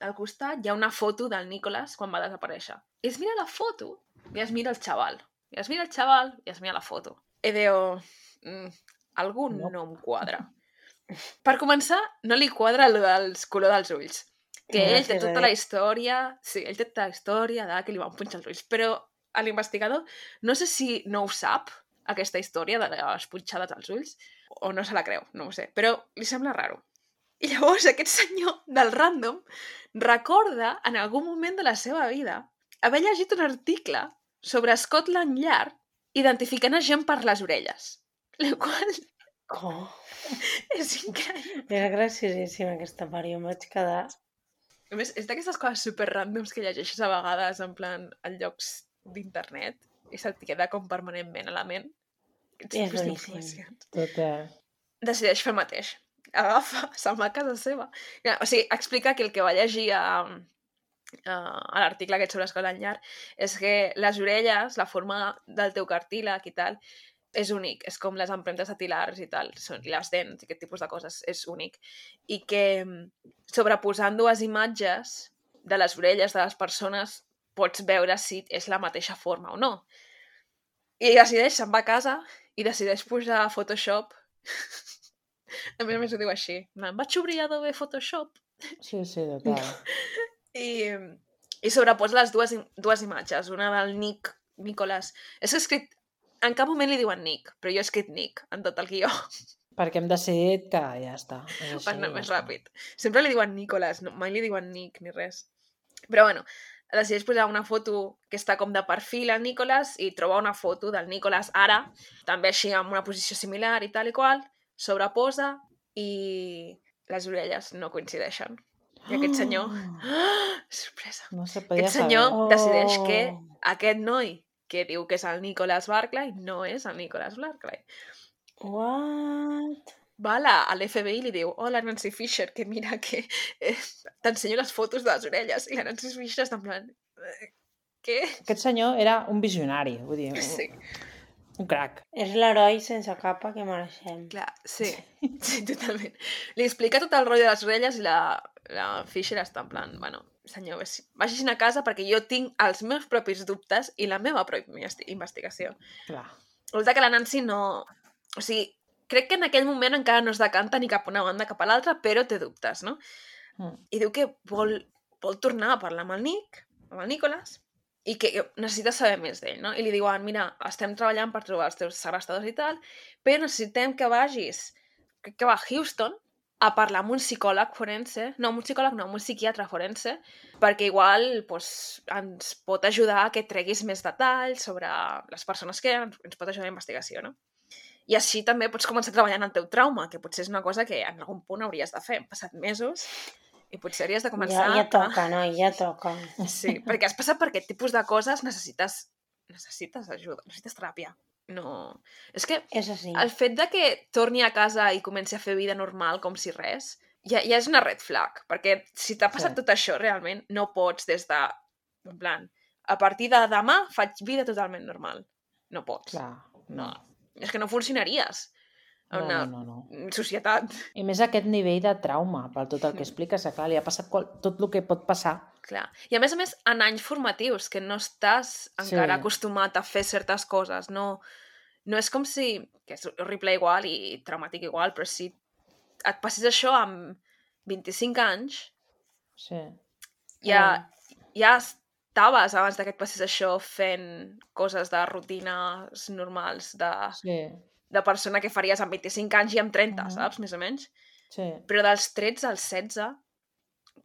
al costat hi ha una foto del Nicolas quan va desaparèixer. I es mira la foto i es mira el xaval. I es mira el xaval i es mira la foto. I diu, mm, algú No. no em quadra. Per començar, no li quadra el dels color dels ulls. Que ell té tota la història... Sí, ell té tota la història de que li van punxar els ulls. Però a l'investigador, no sé si no ho sap, aquesta història de les punxades als ulls, o no se la creu, no ho sé. Però li sembla raro. I llavors aquest senyor del random recorda en algun moment de la seva vida haver llegit un article sobre Scotland Yard identificant a gent per les orelles. La qual Com? és increïble. És graciosíssima aquesta part, jo em vaig quedar... A més, és d'aquestes coses super randoms que llegeixes a vegades en plan en llocs d'internet i se't queda com permanentment a la ment. Aquests És boníssim. Total. Decideix fer el mateix. Agafa, se'n va a casa seva. O sigui, explica que el que va llegir a, a, a l'article aquest sobre Scotland Yard és que les orelles, la forma del teu cartílag i tal, és únic, és com les empremtes dactilars i tal, són, i les dents i aquest tipus de coses, és únic. I que mm, sobreposant dues imatges de les orelles de les persones pots veure si és la mateixa forma o no. I decideix, se'n va a casa i decideix posar a Photoshop a més a més ho diu així. en plan, Vaig obrir Adobe Photoshop Sí, sí, total. i, i sobreposa les dues, dues imatges. Una del Nick, Nicolas. És escrit... En cap moment li diuen Nick, però jo he escrit Nick en tot el guió, Perquè hem decidit que ja està. És per anar més ràpid. Sempre li diuen Nicolas, no, mai li diuen Nick ni res. Però bueno, decideix posar una foto que està com de perfil al Nicolas i troba una foto del Nicolas ara, també així amb una posició similar i tal i qual, sobreposa i les orelles no coincideixen. I aquest senyor... Ah, sorpresa! No se podia Aquest senyor Oh. decideix que aquest noi que diu que és el Nicolas Barclay no és el Nicolas Barclay. What? va a l'FBI i li diu hola Nancy Fisher, que mira que eh, t'ensenyo les fotos de les orelles i la Nancy Fisher està en plan eh, què? Aquest senyor era un visionari, vull dir, Sí, un crac. És l'heroi sense capa que mereixem. clar, sí, sí, totalment. Li explica tot el rotllo de les orelles i la, la Fisher està en plan, bueno, senyor, vagin a casa perquè jo tinc els meus propis dubtes i la meva pròpia investi- investigació. Clar. Resulta que la Nancy no... O sigui, crec que en aquell moment encara no es decanta ni cap una banda cap a l'altra, però té dubtes, no? Mm. I diu que vol, vol tornar a parlar amb el Nick, amb el Nicholas, i que necessita saber més d'ell, no? I li diuen, mira, estem treballant per trobar els teus segrestadors i tal, però necessitem que vagis, crec que va a Houston, a parlar amb un psicòleg forense, no, amb un psicòleg no, amb un psiquiatre forense, perquè igual pues, ens pot ajudar a que treguis més detalls sobre les persones que ens, ens pot ajudar a la investigació, no? I així també pots començar en el teu trauma, que potser és una cosa que en algun punt hauries de fer. Han passat mesos i potser hauries de començar Ja, ja toca, no? Ja toca. Sí, perquè has passat per aquest tipus de coses, necessites, necessites ajuda, necessites teràpia. No... És que És així. el fet de que torni a casa i comenci a fer vida normal com si res, ja, ja és una red flag, perquè si t'ha passat Sí. tot això realment, no pots des de... En plan, a partir de demà faig vida totalment normal. No pots. Clar. No. És que no funcionaries No, una no, no, no. societat. I més aquest nivell de trauma, per tot el que expliques, que clar, li ha passat qual... tot el que pot passar. Clar. I a més a més, en anys formatius, que no estàs encara Sí. acostumat a fer certes coses, no, no és com si, que és horrible igual i traumàtic igual, però si et passis això amb 25 anys, Sí. ja, ja estaves abans de que et passis això fent coses de rutines normals, de, Sí. De persona que faries amb 25 anys i amb 30, Mhm. saps? Més o menys. Sí. Però dels 13 als 16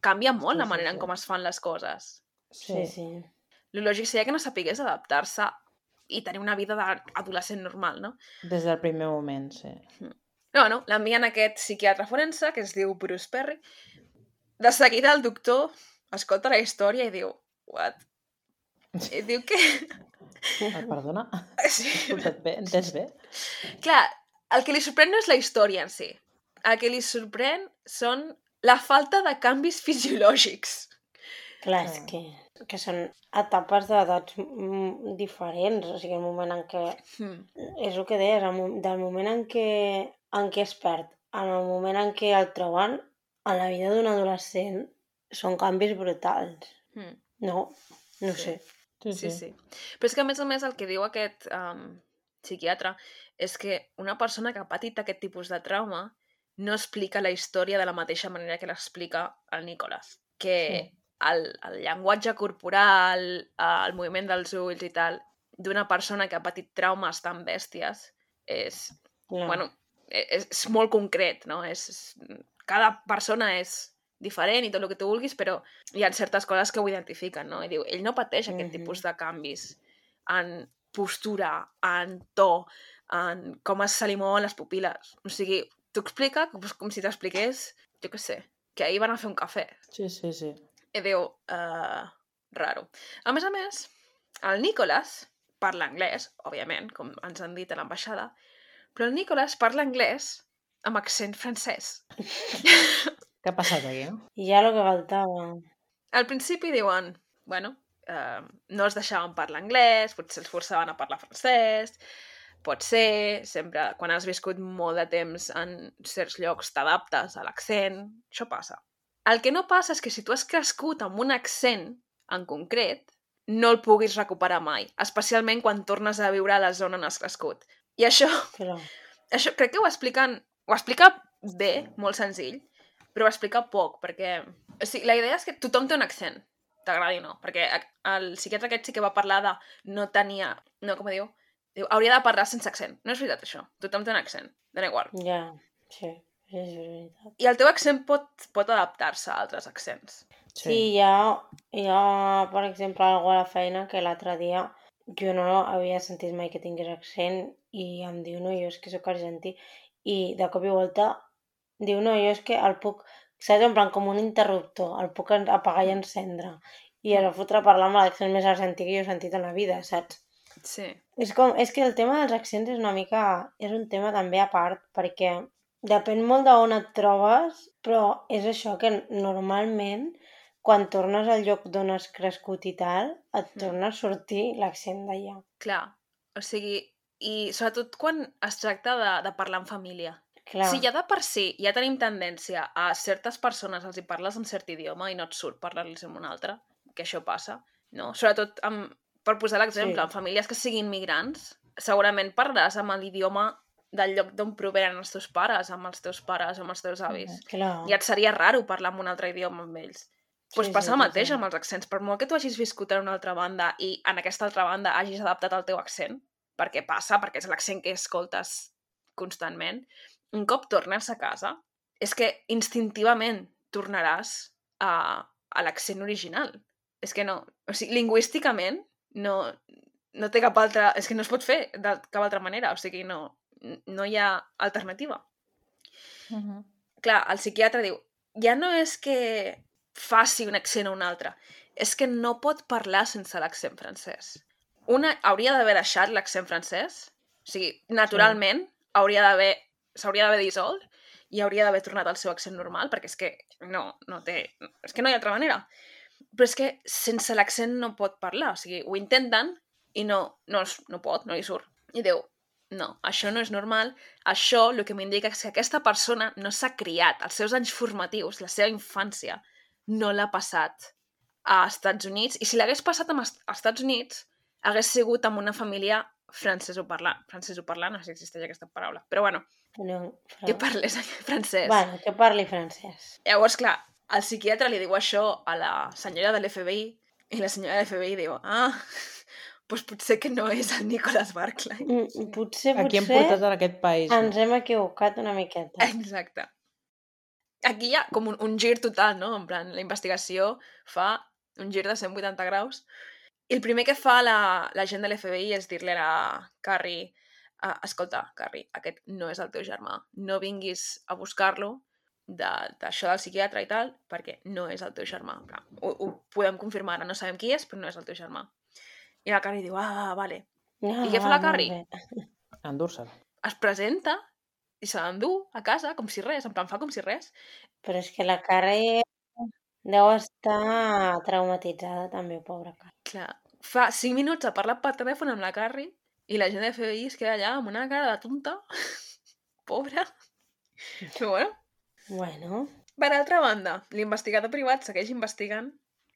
canvia molt Sí, la sí, manera sí. en com es fan les coses. Sí, sí. El lògic seria que no sapigués adaptar-se i tenir una vida d'adolescent normal, no? Des del primer moment, sí. No, bueno, l'envien a aquest psiquiatre forense, que es diu Bruce Perry. De seguida el doctor escolta la història i diu, what? I diu que... Ah, perdona? Sí. Escolta't bé? Entens bé? Clar, el que li sorprèn no és la història en si. El que li sorprèn són la falta de canvis fisiològics. Clar, és Clar. que, que són etapes d'edats mm, diferents. O sigui, el moment en què... Hmm. És el que deies, el del moment en què, en què es perd, en el moment en què el troben, a la vida d'un adolescent són canvis brutals. Hmm. No? No Sí. sé. Sí, Sí, sí. Però és que, a més a més, el que diu aquest um, psiquiatre és que una persona que ha patit aquest tipus de trauma no explica la història de la mateixa manera que l'explica el Nicolas. Que Sí. el, el llenguatge corporal, el moviment dels ulls i tal, d'una persona que ha patit traumes tan bèsties és, Clar. bueno, e- és, és molt concret, no? És, és, cada persona és diferent i tot el que tu vulguis, però hi ha certes coses que ho identifiquen, no? I diu, ell no pateix aquest Mhm. tipus de canvis en postura, en to, en com es se li mouen les pupil·les. O sigui, t'ho explica com, com si t'expliqués, jo què sé, que ahir van a fer un cafè. Sí, sí, sí. I diu, uh, raro. A més a més, el Nicholas parla anglès, òbviament, com ens han dit a l'ambaixada, però el Nicholas parla anglès amb accent francès. Què ha passat aquí, no? I ja el que faltava. Al principi diuen, bueno, eh, no els deixaven parlar anglès, potser els forçaven a parlar francès, pot ser, sempre, quan has viscut molt de temps en certs llocs t'adaptes a l'accent, això passa. El que no passa és que si tu has crescut amb un accent en concret, no el puguis recuperar mai, especialment quan tornes a viure a la zona on has crescut. I això, Clar. això crec que ho expliquen, ho explica bé, molt senzill, però ho explica poc, perquè o sigui, la idea és que tothom té un accent, t'agradi o no, perquè el psiquiatre aquest sí que va parlar de no tenia, no, com diu, diu, hauria de parlar sense accent. No és veritat això, tothom té un accent, dona igual. Ja, sí, és veritat. I el teu accent pot, pot adaptar-se a altres accents. Sí, hi ha, hi ha, per exemple, algú a la feina que l'altre dia jo no havia sentit mai que tingués accent i em diu, no, jo és que sóc argentí. I de cop i volta diu, no, jo és que el puc, saps, en plan com un interruptor, el puc apagar i encendre. I va fotre a parlar amb l'accent més argentí que jo he sentit en la vida, saps? Sí. És, com, és que el tema dels accents és una mica... És un tema també a part, perquè Depèn molt d'on et trobes, però és això que normalment quan tornes al lloc d'on has crescut i tal, et Mm. torna a sortir l'accent d'allà. Clar, o sigui, i sobretot quan es tracta de, de parlar en família. Clar, Si ja de per si ja tenim tendència a certes persones els hi parles en cert idioma i no et surt parlar-los en un altre, que això passa, no? Sobretot, amb, per posar l'exemple, Sí. en famílies que siguin migrants, segurament parlaràs amb l'idioma del lloc d'on provenen els teus pares, amb els teus pares, amb els teus avis. clar. I et seria raro parlar en un altre idioma amb ells. Doncs Sí, passa sí, el mateix sí. amb els accents. Per molt que tu hagis viscut en una altra banda i en aquesta altra banda hagis adaptat el teu accent, perquè passa, perquè és l'accent que escoltes constantment, un cop tornes a casa, és que instintivament tornaràs a, a l'accent original. És que no... O sigui, lingüísticament no, no té cap altra... És que no es pot fer de cap altra manera. O sigui, no, no hi ha alternativa Uh -huh. clar, el psiquiatre diu, ja no és que faci un accent o un altre, és que no pot parlar sense l'accent francès. Una hauria d'haver deixat l'accent francès, o sigui, naturalment sí. hauria d'haver s'hauria d'haver dissolt i hauria d'haver tornat al seu accent normal, perquè és que no, no té... És que no hi ha altra manera. Però és que sense l'accent no pot parlar, o sigui, ho intenten i no, no, no pot, no li surt. I diu, no, això no és normal, això el que m'indica és que aquesta persona no s'ha criat, els seus anys formatius, la seva infància, no l'ha passat a Estats Units, i si l'hagués passat a Estats Units, hagués sigut amb una família francesoparlant, francesoparlant, no sé si existeix aquesta paraula, però bueno, No, que però... parlés francès. Bueno, que parli francès. Llavors, clar, el psiquiatre li diu això a la senyora de l'FBI i la senyora de l'FBI diu, ah, doncs potser que no és el Nicholas Barclay. Mm, Potser, Aquí hem potser portat en aquest país. no? ens hem equivocat una miqueta. Exacte. Aquí hi ha com un, un gir total, no? En plan, la investigació fa un gir de 180 graus. I el primer que fa la, la gent de l'FBI és dir-li a la Carrie uh, escolta, Carrie, aquest no és el teu germà. No vinguis a buscar-lo de- d'això del psiquiatre i tal, perquè no és el teu germà. Ho, ho podem confirmar ara, no sabem qui és, però no és el teu germà. I la Carrie diu, ah, vale. Ah, I què fa la Carrie? Endur-se'l. Es presenta i se l'endú a casa, com si res, en plan, fa com si res. Però és que la Carrie deu estar traumatitzada també, pobra Carrie. Clar, fa 5 minuts ha parlat per telèfon amb la Carrie i la gent de FBI es queda allà amb una cara de tonta. Pobra. Però bueno, Bueno, per altra banda, l'investigador privat segueix investigant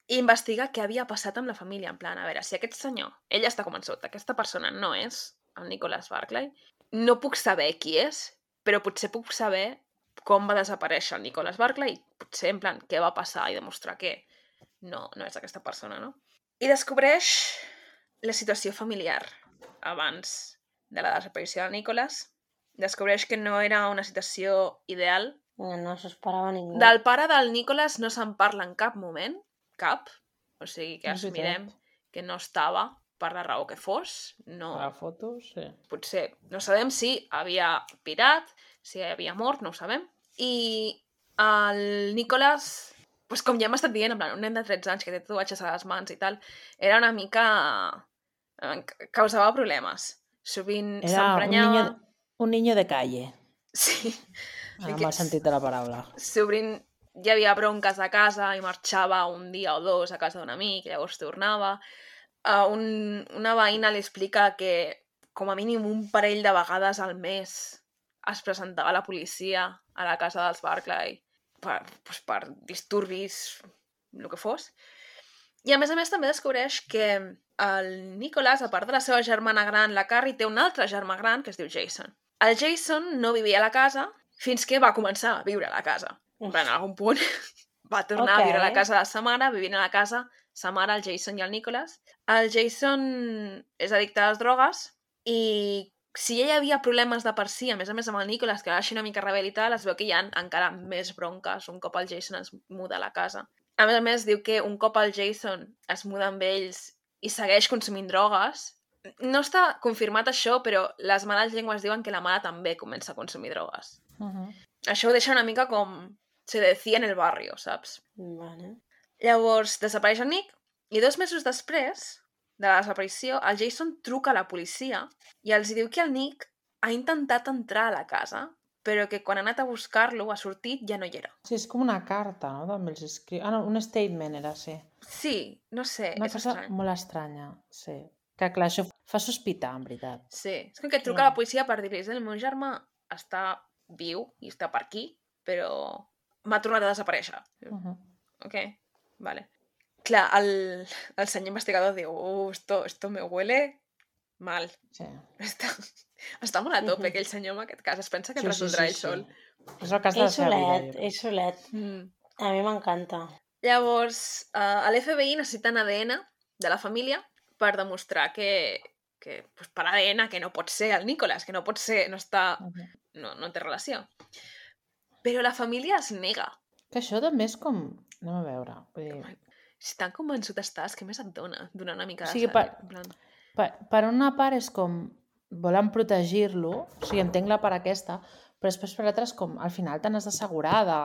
i investiga què havia passat amb la família. En plan, a veure, si aquest senyor, ell està convençut, aquesta persona no és el Nicholas Barclay, no puc saber qui és, però potser puc saber com va desaparèixer el Nicholas Barclay, potser en plan què va passar i demostrar que no, no és aquesta persona, no? I descobreix la situació familiar abans de la desaparició del Nicholas. Descobreix que no era una situació ideal. eh, no s'ho esperava ningú. Del pare del Nicholas no se'n parla en cap moment, cap. O sigui que assumirem que no estava per la raó que fos. No, A fotos, sí. potser no sabem si havia pirat, si havia mort, no ho sabem. I el Nicholas, pues com ja hem estat dient, en plan, un nen de 13 anys que té tatuatges a les mans i tal, era una mica... eh, ca- causava problemes. Sovint Era un s'emprenyava... niño, un niño de calle, Sí. en que el sentit de la paraula. Sovint hi havia bronques a casa i marxava un dia o dos a casa d'un amic i llavors tornava. Uh, un, una veïna li explica que com a mínim un parell de vegades al mes es presentava la policia a la casa dels Barclay per, pues, per disturbis, el que fos. I a més a més també descobreix que el Nicholas, a part de la seva germana gran, la Carrie, té un altre germà gran que es diu Jason. El Jason no vivia a la casa fins que va començar a viure a la casa. Plan, en algun punt va tornar a viure a la casa de sa mare, vivint a la casa sa mare, el Jason i el Nicholas. El Jason és addicte a les drogues i si ja hi havia problemes de per si, a més a més amb el Nicholas, que era així una mica rebel i tal, es veu que hi ha encara més bronques un cop el Jason es muda a la casa. A més a més, diu que un cop el Jason es muda amb ells i segueix consumint drogues, no està confirmat això, però les males llengües diuen que la mare també comença a consumir drogues. Uh -huh. Això ho deixa una mica com se decía en el barrio, saps? Vale. Llavors, desapareix el Nick i dos mesos després de la desaparició, el Jason truca a la policia i els diu que el Nick ha intentat entrar a la casa però que quan ha anat a buscar-lo, ha sortit, ja no hi era. Sí, és com una carta, no? També els escriu... Ah, no, un statement era, sí. Sí, no sé, Una és cosa estrany. molt estranya, sí. Que clar, això fa sospitar, en veritat. Sí, és com que et truca Clar. la policia per dir-li el meu germà està viu i està per aquí, però m'ha tornat a desaparèixer. Uh -huh. Ok, vale. Clar, el, el senyor investigador diu, uh, esto, esto me huele mal. Sí. Està, està molt a tope, Mhm. aquell senyor en aquest cas. Es pensa que Sí, el sí, resoldrà sí, ell sí. sol. És el cas de la És seva vida. és solet. Mm. A mi m'encanta. Llavors, uh, a l'FBI necessiten ADN de la família per demostrar que, que pues, per ADN que no pot ser el Nicolas, que no pot ser, no està, Uh -huh. no, no té relació. Però la família es nega. Que això també és com... Anem a veure. Vull dir, Si tan convençut estàs, què més et dona? Donar una mica de O sigui, sal, per- plan... per, per una part és com volen protegir-lo, o sigui, entenc la part aquesta, però després per l'altra és com, al final te n'has d'assegurar de,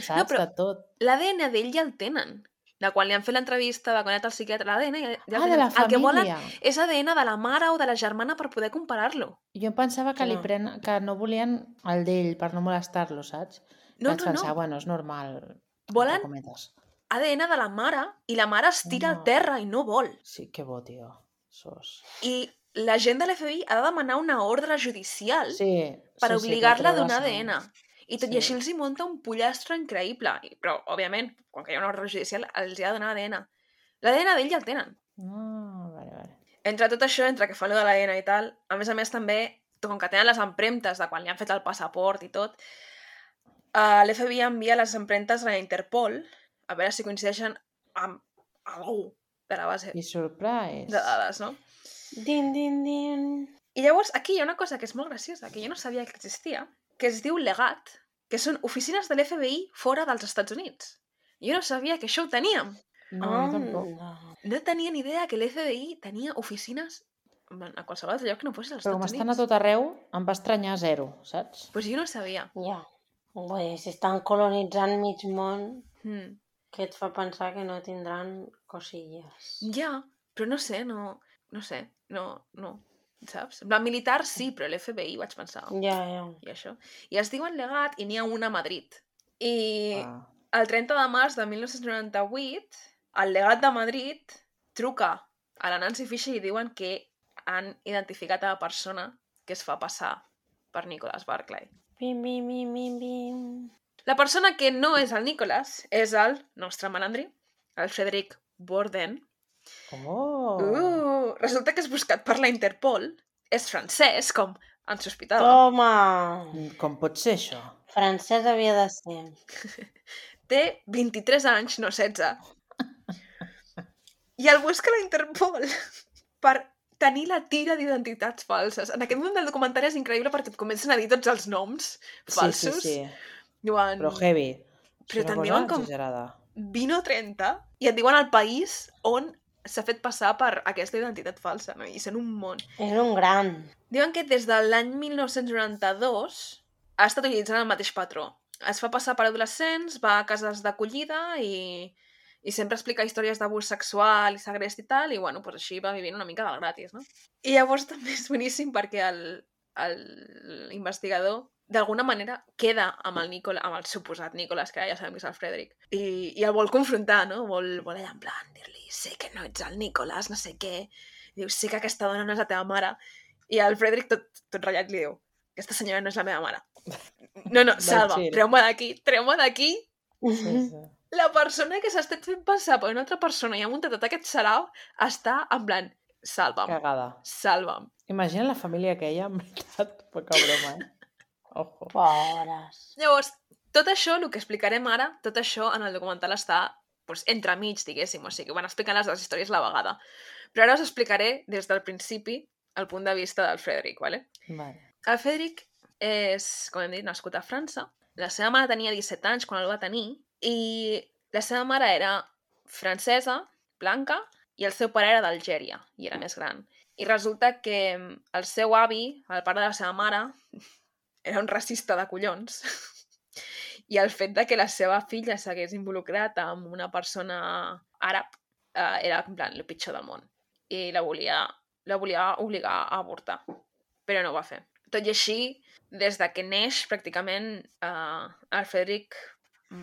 saps, però- de tot. L'ADN d'ell ja el tenen. De quan li han fet l'entrevista, de quan ha anat al psiquiatre, l'ADN ja, ja el ah, de la El que volen família. és ADN de la mare o de la germana per poder comparar-lo. Jo pensava que, li Clar. pren... que no volien el d'ell per no molestar-lo, saps? No, Vaig no, pensar, no. bueno, és normal. Volen. ADN de la mare i la mare es tira al No. terra i no vol. Sí, que bo, tio. Sos. I la gent de l'FBI ha de demanar una ordre judicial Sí, per sí, sí, obligar-la a treure donar. ADN. I tot Sí. i així els hi munta un pollastre increïble. Però, òbviament, quan que hi ha una ordre judicial, els hi ha de donar ADN. L'ADN d'ell ja el tenen. Ah, vale, vale. Entre tot això, entre que fa allò de l'ADN i tal, a més a més també, com que tenen les empremtes de quan li han fet el passaport i tot, uh, l'FBI envia les empremtes a la Interpol a veure si coincideixen amb algú de la base I surprise. de dades, no? Din, din, din. I llavors aquí hi ha una cosa que és molt graciosa, que jo no sabia que existia, que es diu legat, que són oficines de l'FBI fora dels Estats Units. Jo no sabia que això ho teníem. No, jo tampoc. No tenia ni idea que l'FBI tenia oficines en- a qualsevol altre lloc que no fos als Però com Estats estan a Units. tot arreu, em va estranyar zero, saps? Pues jo no sabia. Ja. Bé, si estan colonitzant mig món, Mm. Què et fa pensar que no tindran cosilles? Ja, però no sé, no... No sé, no... no saps? En plan, militar sí, però l'FBI vaig pensar. Ja, ja. I això. I es diuen legat i n'hi ha una a Madrid. I Ah. el 30 de març de 1998, el legat de Madrid truca a la Nancy Fisher i diuen que han identificat a la persona que es fa passar per Nicholas Barclay. Bim, bim, bim, bim, bim. La persona que no és el Nicholas és el nostre malandri, el Frederic Borden. Oh! Uh, resulta que és buscat per la Interpol, és francès, com ens sospitava. Toma! Com pot ser això? Francès havia de ser. Té 23 anys, no 16. I el busca la Interpol per tenir la tira d'identitats falses. En aquest moment del documentari és increïble perquè et comencen a dir tots els noms falsos. Sí, sí, sí. Diuen Però heavy. Però te'n cosa diuen com- exagerada. 20 o 30 i et diuen el país on s'ha fet passar per aquesta identitat falsa, no? I són un món. És un gran. Diuen que des de l'any 1992 ha estat utilitzant el mateix patró. Es fa passar per adolescents, va a cases d'acollida i, i sempre explica històries d'abús sexual i segrest i tal, i bueno, pues així va vivint una mica del gratis, no? I llavors també és boníssim perquè el, el investigador d'alguna manera queda amb el, Nicola, amb el suposat Nicolas, que ja sabem que és el Frederic, i, i el vol confrontar, no? Vol, vol allà en plan dir-li, sé que no ets el Nicolas, no sé què, diu, sé que aquesta dona no és la teva mare, i el Frederic, tot, tot ratllat, li diu, aquesta senyora no és la meva mare. No, no, salva, treu-me d'aquí, treu-me d'aquí. Sí, sí. La persona que s'ha estat fent passar per una altra persona i ha muntat tot aquest sarau està en plan, salva'm, Cagada. salva'm. Imagina la família que ha, en veritat. Poca broma, eh? Ojo. Pobres. Llavors, tot això, el que explicarem ara, tot això en el documental està pues, entremig, diguéssim, o sigui, van explicant les dues històries a la vegada. Però ara us explicaré des del principi el punt de vista del Frederic, ¿vale? Vale. El Frederic és, com hem dit, nascut a França. La seva mare tenia 17 anys quan el va tenir i la seva mare era francesa, blanca, i el seu pare era d'Algèria i era més gran. I resulta que el seu avi, el pare de la seva mare, era un racista de collons. I el fet de que la seva filla s'hagués involucrat amb una persona àrab eh, era, en plan, el pitjor del món. I la volia, la volia obligar a avortar. Però no ho va fer. Tot i així, des de que neix, pràcticament, eh, el Frederic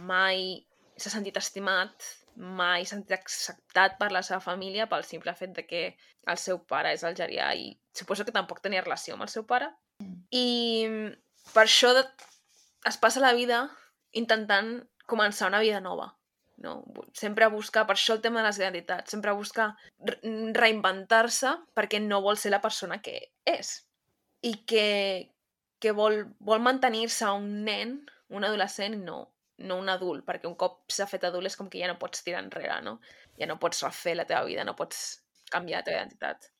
mai s'ha sentit estimat, mai s'ha sentit acceptat per la seva família pel simple fet de que el seu pare és algerià i suposo que tampoc tenia relació amb el seu pare. I per això de... es passa la vida intentant començar una vida nova. No? Sempre busca, per això el tema de les identitats, sempre busca re- reinventar-se perquè no vol ser la persona que és. I que, que vol, vol mantenir-se un nen, un adolescent, no, no un adult, perquè un cop s'ha fet adult és com que ja no pots tirar enrere, no? Ja no pots refer la teva vida, no pots canviar la teva identitat.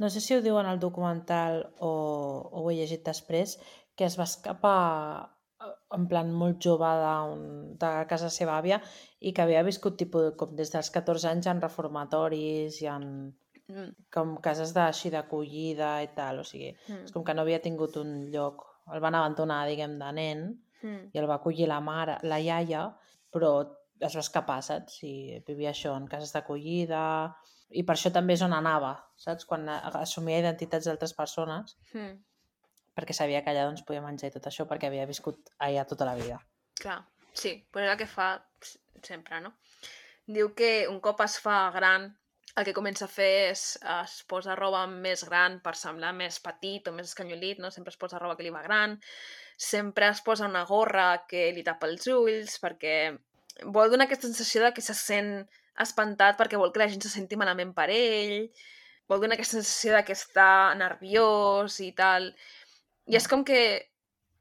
No sé si ho diuen al documental o, o ho he llegit després, que es va escapar eh, en plan molt jove d'un- de casa seva àvia i que havia viscut tipus, com des dels 14 anys en reformatoris i en Mm. com cases d'així d'acollida i tal, o sigui, Mm. és com que no havia tingut un lloc, el van abandonar, diguem, de nen, Mm. i el va acollir la mare, la iaia, però es va escapar, saps? I vivia això en cases d'acollida, i per això també és on anava, saps? Quan assumia identitats d'altres persones, Mm. Perquè sabia que allà doncs, podia menjar i tot això, perquè havia viscut allà tota la vida. Clar, sí, però és el que fa sempre, no? Diu que un cop es fa gran, el que comença a fer és es posa roba més gran per semblar més petit o més escanyolit, no? Sempre es posa roba que li va gran, sempre es posa una gorra que li tapa els ulls, perquè vol donar aquesta sensació de que se sent espantat perquè vol que la gent se senti malament per ell, vol donar aquesta sensació de que està nerviós i tal. I és com que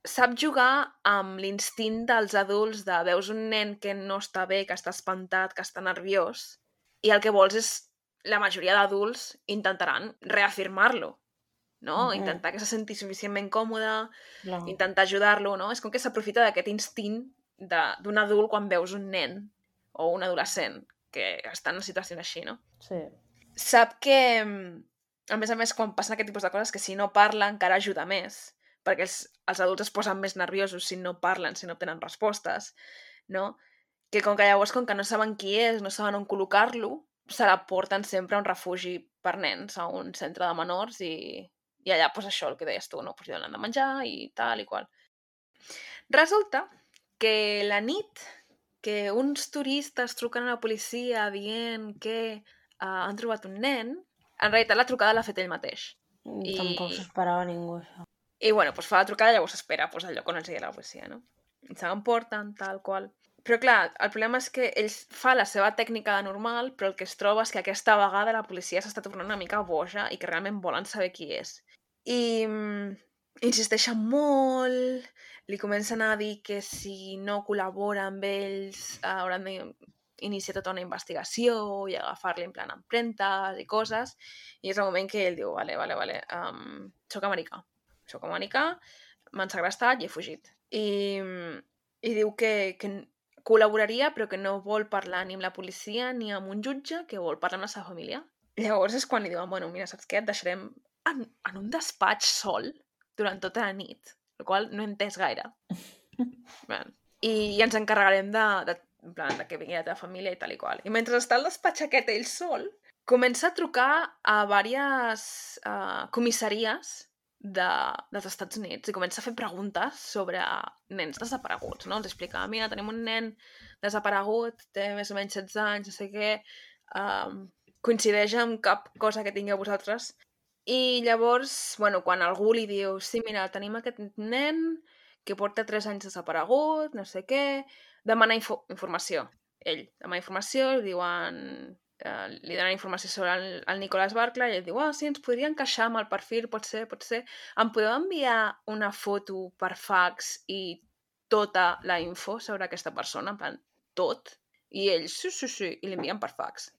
sap jugar amb l'instint dels adults de veus un nen que no està bé, que està espantat, que està nerviós, i el que vols és, la majoria d'adults intentaran reafirmar-lo, no? Mhm. Intentar que se senti suficientment còmode, Clar. intentar ajudar-lo, no? És com que s'aprofita d'aquest instint de- d'un adult quan veus un nen o un adolescent que està en una situació així, no? Sí. sap que, mm, a més a més, quan passen aquest tipus de coses, que si no parla encara ajuda més, perquè els, els adults es posen més nerviosos si no parlen, si no obtenen respostes, no? Que com que llavors, com que no saben qui és, no saben on col·locar-lo, se la porten sempre a un refugi per nens, a un centre de menors, i, i allà, doncs això, el que deies tu, no? Pues, donen de menjar i tal i qual. Resulta que la nit que uns turistes truquen a la policia dient que uh, han trobat un nen, en realitat la trucada l'ha fet ell mateix. I... I- Tampoc s'esperava ningú, això. I bueno, doncs fa la trucada i llavors espera pues, al lloc on els digui la policia, no? Se l'emporten, tal qual. Però clar, el problema és que ell fa la seva tècnica de normal, però el que es troba és que aquesta vegada la policia s'està tornant una mica boja i que realment volen saber qui és. I mm, insisteixen molt, li comencen a dir que si no col·labora amb ells eh, hauran d'iniciar tota una investigació i agafar-li en plan empremtes i coses, i és el moment que ell diu, vale, vale, vale, um, soc americà, soc americà, m'han segrestat i he fugit. I, i diu que, que col·laboraria però que no vol parlar ni amb la policia ni amb un jutge, que vol parlar amb la seva família. Llavors és quan li diuen, bueno, mira, saps què? Et deixarem en, en un despatx sol durant tota la nit, el qual no he entès gaire. Bé, I, I ens encarregarem de, de, en plan, de que vingui la teva família i tal i qual. I mentre està al despatx aquest ell sol, comença a trucar a diverses uh, comissaries de, dels Estats Units i comença a fer preguntes sobre nens desapareguts, no? Els explica, mira, tenim un nen desaparegut, té més o menys 16 anys, no sé què, um, coincideix amb cap cosa que tingueu vosaltres. I llavors, bueno, quan algú li diu, sí, mira, tenim aquest nen que porta 3 anys desaparegut, no sé què, demana info informació. Ell demana informació, li diuen eh, li donen informació sobre el, el Nicolás Barclay i ell diu, ah, sí, ens podria encaixar amb el perfil, pot ser, pot ser. Em podeu enviar una foto per fax i tota la info sobre aquesta persona, en plan, tot? I ell, sí, sí, sí, i l'envien per fax.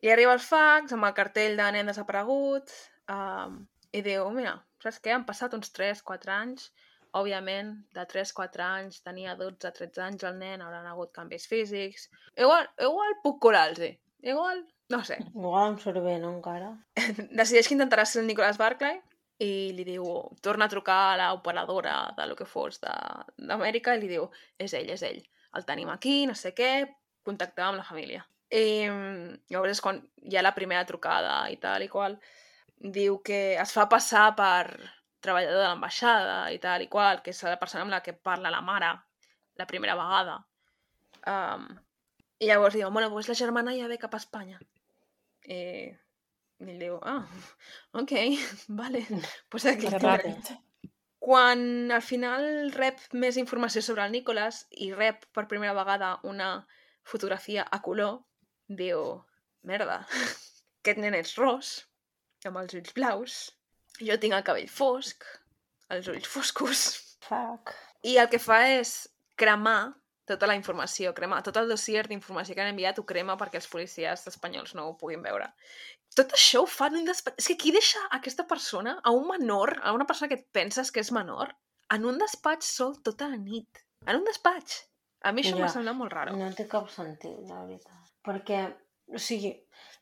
Li arriba el fax amb el cartell de nen desaparegut um, i diu, mira, saps què? Han passat uns 3-4 anys, òbviament, de 3-4 anys, tenia 12-13 anys el nen, hauran hagut canvis físics. Igual, igual puc curar-los. Igual, no sé. Igual em surt bé, no, encara? Decideix que intentarà ser el Nicolás Barclay i li diu, torna a trucar a l'operadora de lo que fos d'Amèrica i li diu, és ell, és ell. El tenim aquí, no sé què, contactar amb la família. I mm, llavors és quan hi ha la primera trucada i tal i qual. Diu que es fa passar per, treballador de l'ambaixada i tal i qual, que és la persona amb la que parla la mare la primera vegada. Um, I llavors diu, bueno, doncs la germana ja ve cap a Espanya. I, i ell diu, ah, ok, vale, pues aquí ràpid. Quan al final rep més informació sobre el Nicolas i rep per primera vegada una fotografia a color, diu, merda, aquest nen és ros, amb els ulls blaus, jo tinc el cabell fosc, els ulls foscos, Fuck. i el que fa és cremar tota la informació, cremar tot el dossier d'informació que han enviat, ho crema perquè els policies espanyols no ho puguin veure. Tot això ho fa en un despatx... És que qui deixa aquesta persona, a un menor, a una persona que et penses que és menor, en un despatx sol tota la nit? En un despatx? A mi això Ja. m'ha semblat molt raro. No té cap sentit, la veritat. Perquè, o sigui,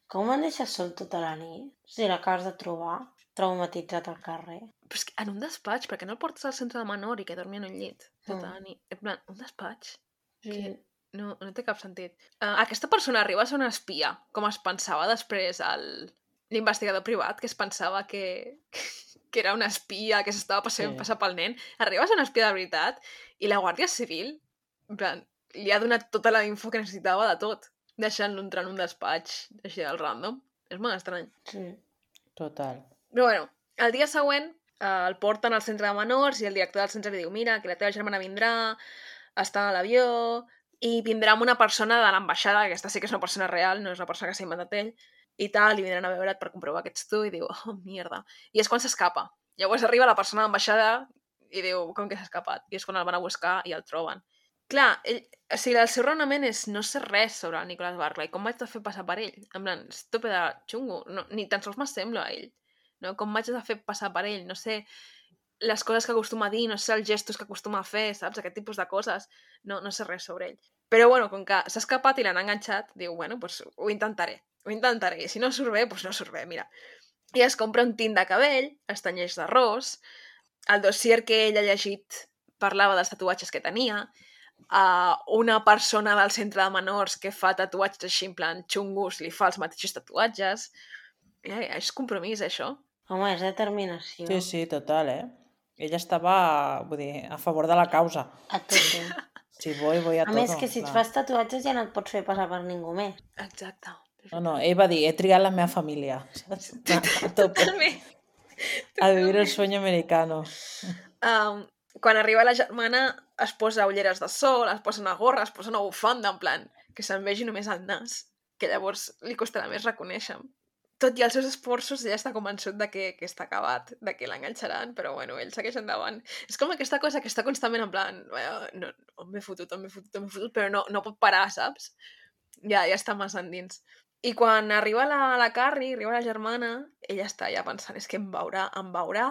com han deixat sol tota la nit? Si l'acabes de trobar traumatitzat al carrer. Però és que en un despatx, perquè no el portes al centre de menor i que dormi en un llit tota Mm. nit? En plan, un despatx? Sí. Que no, no té cap sentit. Uh, aquesta persona arriba a ser una espia, com es pensava després el l'investigador privat, que es pensava que, que era una espia, que s'estava passant Sí. passar pel nen. Arriba a ser una espia de veritat i la Guàrdia Civil, en plan, li ha donat tota la info que necessitava de tot, deixant-lo entrar en un despatx així del random. És molt estrany. sí. Total. Però bueno, el dia següent eh, el porten al centre de menors i el director del centre li diu mira, que la teva germana vindrà, està a l'avió i vindrà amb una persona de l'ambaixada, que aquesta sí que és una persona real, no és una persona que s'ha inventat ell, i tal, i vindran a veure't per comprovar que ets tu, i diu, oh, mierda. I és quan s'escapa. Llavors arriba la persona de l'ambaixada i diu, com que s'ha escapat? I és quan el van a buscar i el troben. Clar, ell, o sigui, el seu raonament és no sé res sobre el Nicolas Barclay, com m'haig de fer passar per ell? En plan, estope de xungo, no, ni tan sols m'assembla a ell no? Com m'haig de fer passar per ell, no sé les coses que acostuma a dir, no sé els gestos que acostuma a fer, saps? Aquest tipus de coses. No, no sé res sobre ell. Però bueno, com que s'ha escapat i l'han enganxat, diu, bueno, pues ho intentaré, ho intentaré. I si no surt bé, doncs no surt bé, mira. I es compra un tint de cabell, es tenyeix d'arròs, el dossier que ell ha llegit parlava dels tatuatges que tenia, a una persona del centre de menors que fa tatuatges així en plan xungos li fa els mateixos tatuatges. Ja, és compromís, això. Home, és determinació. Sí, sí, total, eh? Ella estava, vull dir, a favor de la causa. A tot. Si voy, voy a, A todo. més, que si et clar. fas tatuatges ja no et pots fer passar per ningú més. Exacte. No, no, ell va dir, he triat la meva família. A. Totalment. A vivir el sueño americano. Um, quan arriba la germana es posa ulleres de sol, es posa una gorra, es posa una bufanda, en plan, que se'n vegi només el nas, que llavors li costarà més reconèixer. Tot i els seus esforços, ella està convençut de que, que està acabat, de que l'enganxaran, però bueno, ell segueix endavant. És com aquesta cosa que està constantment en plan, "Eh, no, on m'he fotut, m'he fotut, m'he fotut, però no, no pot parar, saps? Ja, ja està massa endins. I quan arriba la, la Carrie, arriba la germana, ella està ja pensant, és que em veurà, em veurà,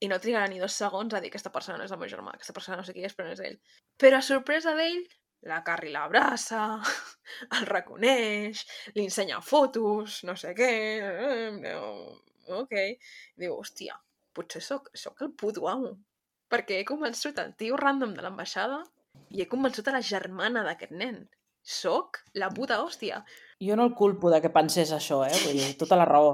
i no trigarà ni dos segons a dir que aquesta persona no és el meu germà, aquesta persona no sé qui és, però no és ell. Però a sorpresa d'ell, la Carrie l'abraça, el reconeix, li ensenya fotos, no sé què... eh, ok. Diu, hòstia, potser sóc, sóc el puto amo. Perquè he convençut el tio random de l'ambaixada i he convençut a la germana d'aquest nen. Soc la puta hòstia. Jo no el culpo de que pensés això, eh? Vull dir, tota la raó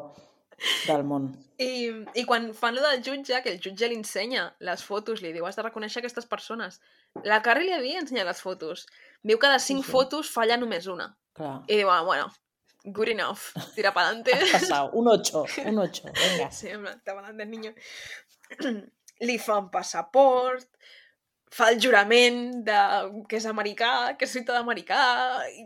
del món. I, I quan fan lo del jutge, que el jutge li ensenya les fotos, li diu, has de reconèixer aquestes persones. La Carrie li havia ensenyat les fotos. Diu que de cinc sí. fotos falla només una. Clar. I diu, ah, bueno, good enough, tira pa'lante. Has passat. Un 8, un 8. Vinga. sí, en plan, niño. li fa un passaport, fa el jurament de que és americà, que és ciutadà americà, i,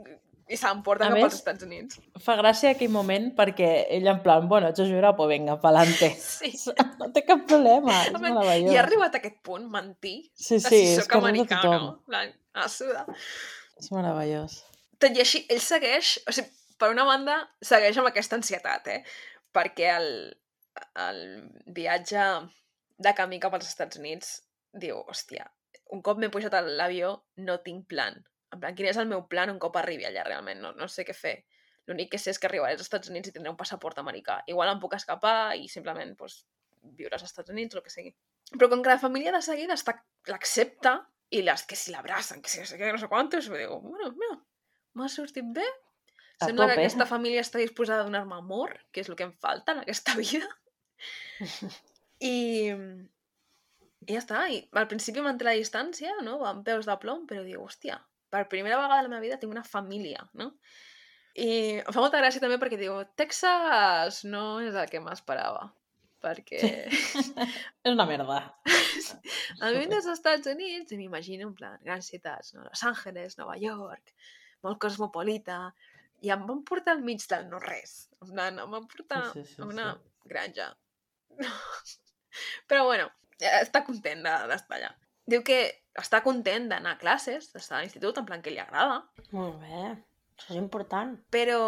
i s'emporta cap més- als Estats Units. Fa gràcia aquell moment perquè ell en plan, bueno, ets jurat, pues venga, pa'lante. Sí. No té cap problema, és Home, meravellós. I ha arribat a aquest punt, mentir, Sí, de sí, si és sóc que tothom. no. Plan, a suda. És meravellós. Tot i així, ell segueix, o sigui, per una banda, segueix amb aquesta ansietat, eh? Perquè el, el viatge de camí cap als Estats Units diu, hòstia, un cop m'he pujat a l'avió, no tinc plan. En plan, quin és el meu plan un cop arribi allà realment? No, no sé què fer. L'únic que sé és que arribaré als Estats Units i tindré un passaport americà. Igual em puc escapar i simplement pues, viure als Estats Units el que sigui. Però com que la família de seguida està- l'accepta i les que si l'abracen, que si no sé què, no sé quantos, diu, bueno, mira, m'ha sortit bé. A Sembla que aquesta família està disposada a donar-me amor, que és el que em falta en aquesta vida. I, i ja està. I al principi manté la distància, no? Va amb peus de plom, però diu, hòstia, per primera vegada a la meva vida tinc una família, no? I em fa molta gràcia també perquè diu, Texas no és el que m'esperava. Perquè És una merda. a mi dels Estats Units m'imagino en plan grans ciutats, no? Los Angeles, Nova York, molt cosmopolita, i em van portar al mig del no-res. En plan, em van portar Sí, sí, sí, a una sí. granja. Però bueno, està content de- d'estar allà. Diu que està content d'anar a classes, d'estar a l'institut, en plan que li agrada, Molt bé. Això és important. però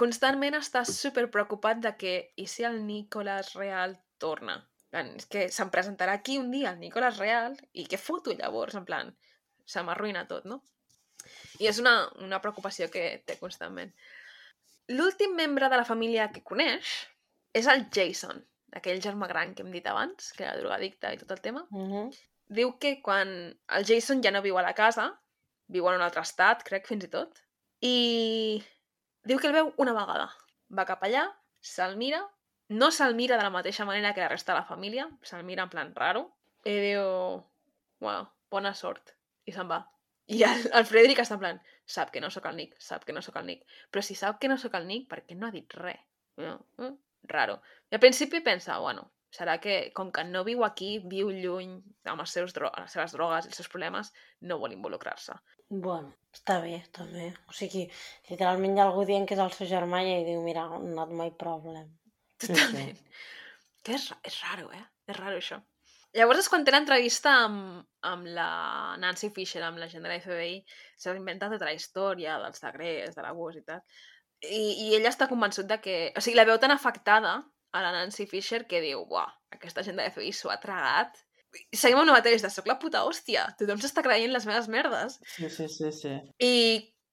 constantment està super preocupat de que i si el Nicolás Real torna? En És que se'm presentarà aquí un dia el Nicolás Real i què foto llavors? En plan, se m'arruïna tot, no? I és una, una preocupació que té constantment. L'últim membre de la família que coneix és el Jason, aquell germà gran que hem dit abans, que era drogadicte i tot el tema. Uh -huh. Diu que quan el Jason ja no viu a la casa, viu en un altre estat, crec, fins i tot, i diu que el veu una vegada. Va cap allà, se'l mira, no se'l mira de la mateixa manera que la resta de la família, se'l mira en plan raro, i diu, uau, bona sort, i se'n va. I el, el Frederick està en plan, sap que no sóc el Nick, sap que no sóc el Nick, però si sap que no sóc el Nick, per què no ha dit res? No, eh? Raro. I al principi pensa, bueno, serà que com que no viu aquí, viu lluny amb els seus dro les seves drogues i els seus problemes, no vol involucrar-se. Bueno, està bé, també. O sigui, literalment hi ha algú dient que és el seu germà i diu, mira, not my problem. Totalment. sí. Que és, és raro, eh? És raro, això. Llavors és quan té l'entrevista amb, amb la Nancy Fisher, amb la gent de la FBI, s'ha inventat tota la història dels secrets, de l'abús i tal. I, I ella està convençut de que... O sigui, la veu tan afectada a la Nancy Fisher que diu, buah, aquesta gent de FBI s'ho ha tragat. Seguim amb el mateix, de soc la puta hòstia, tothom s'està creient les meves merdes. Sí, sí, sí, sí. I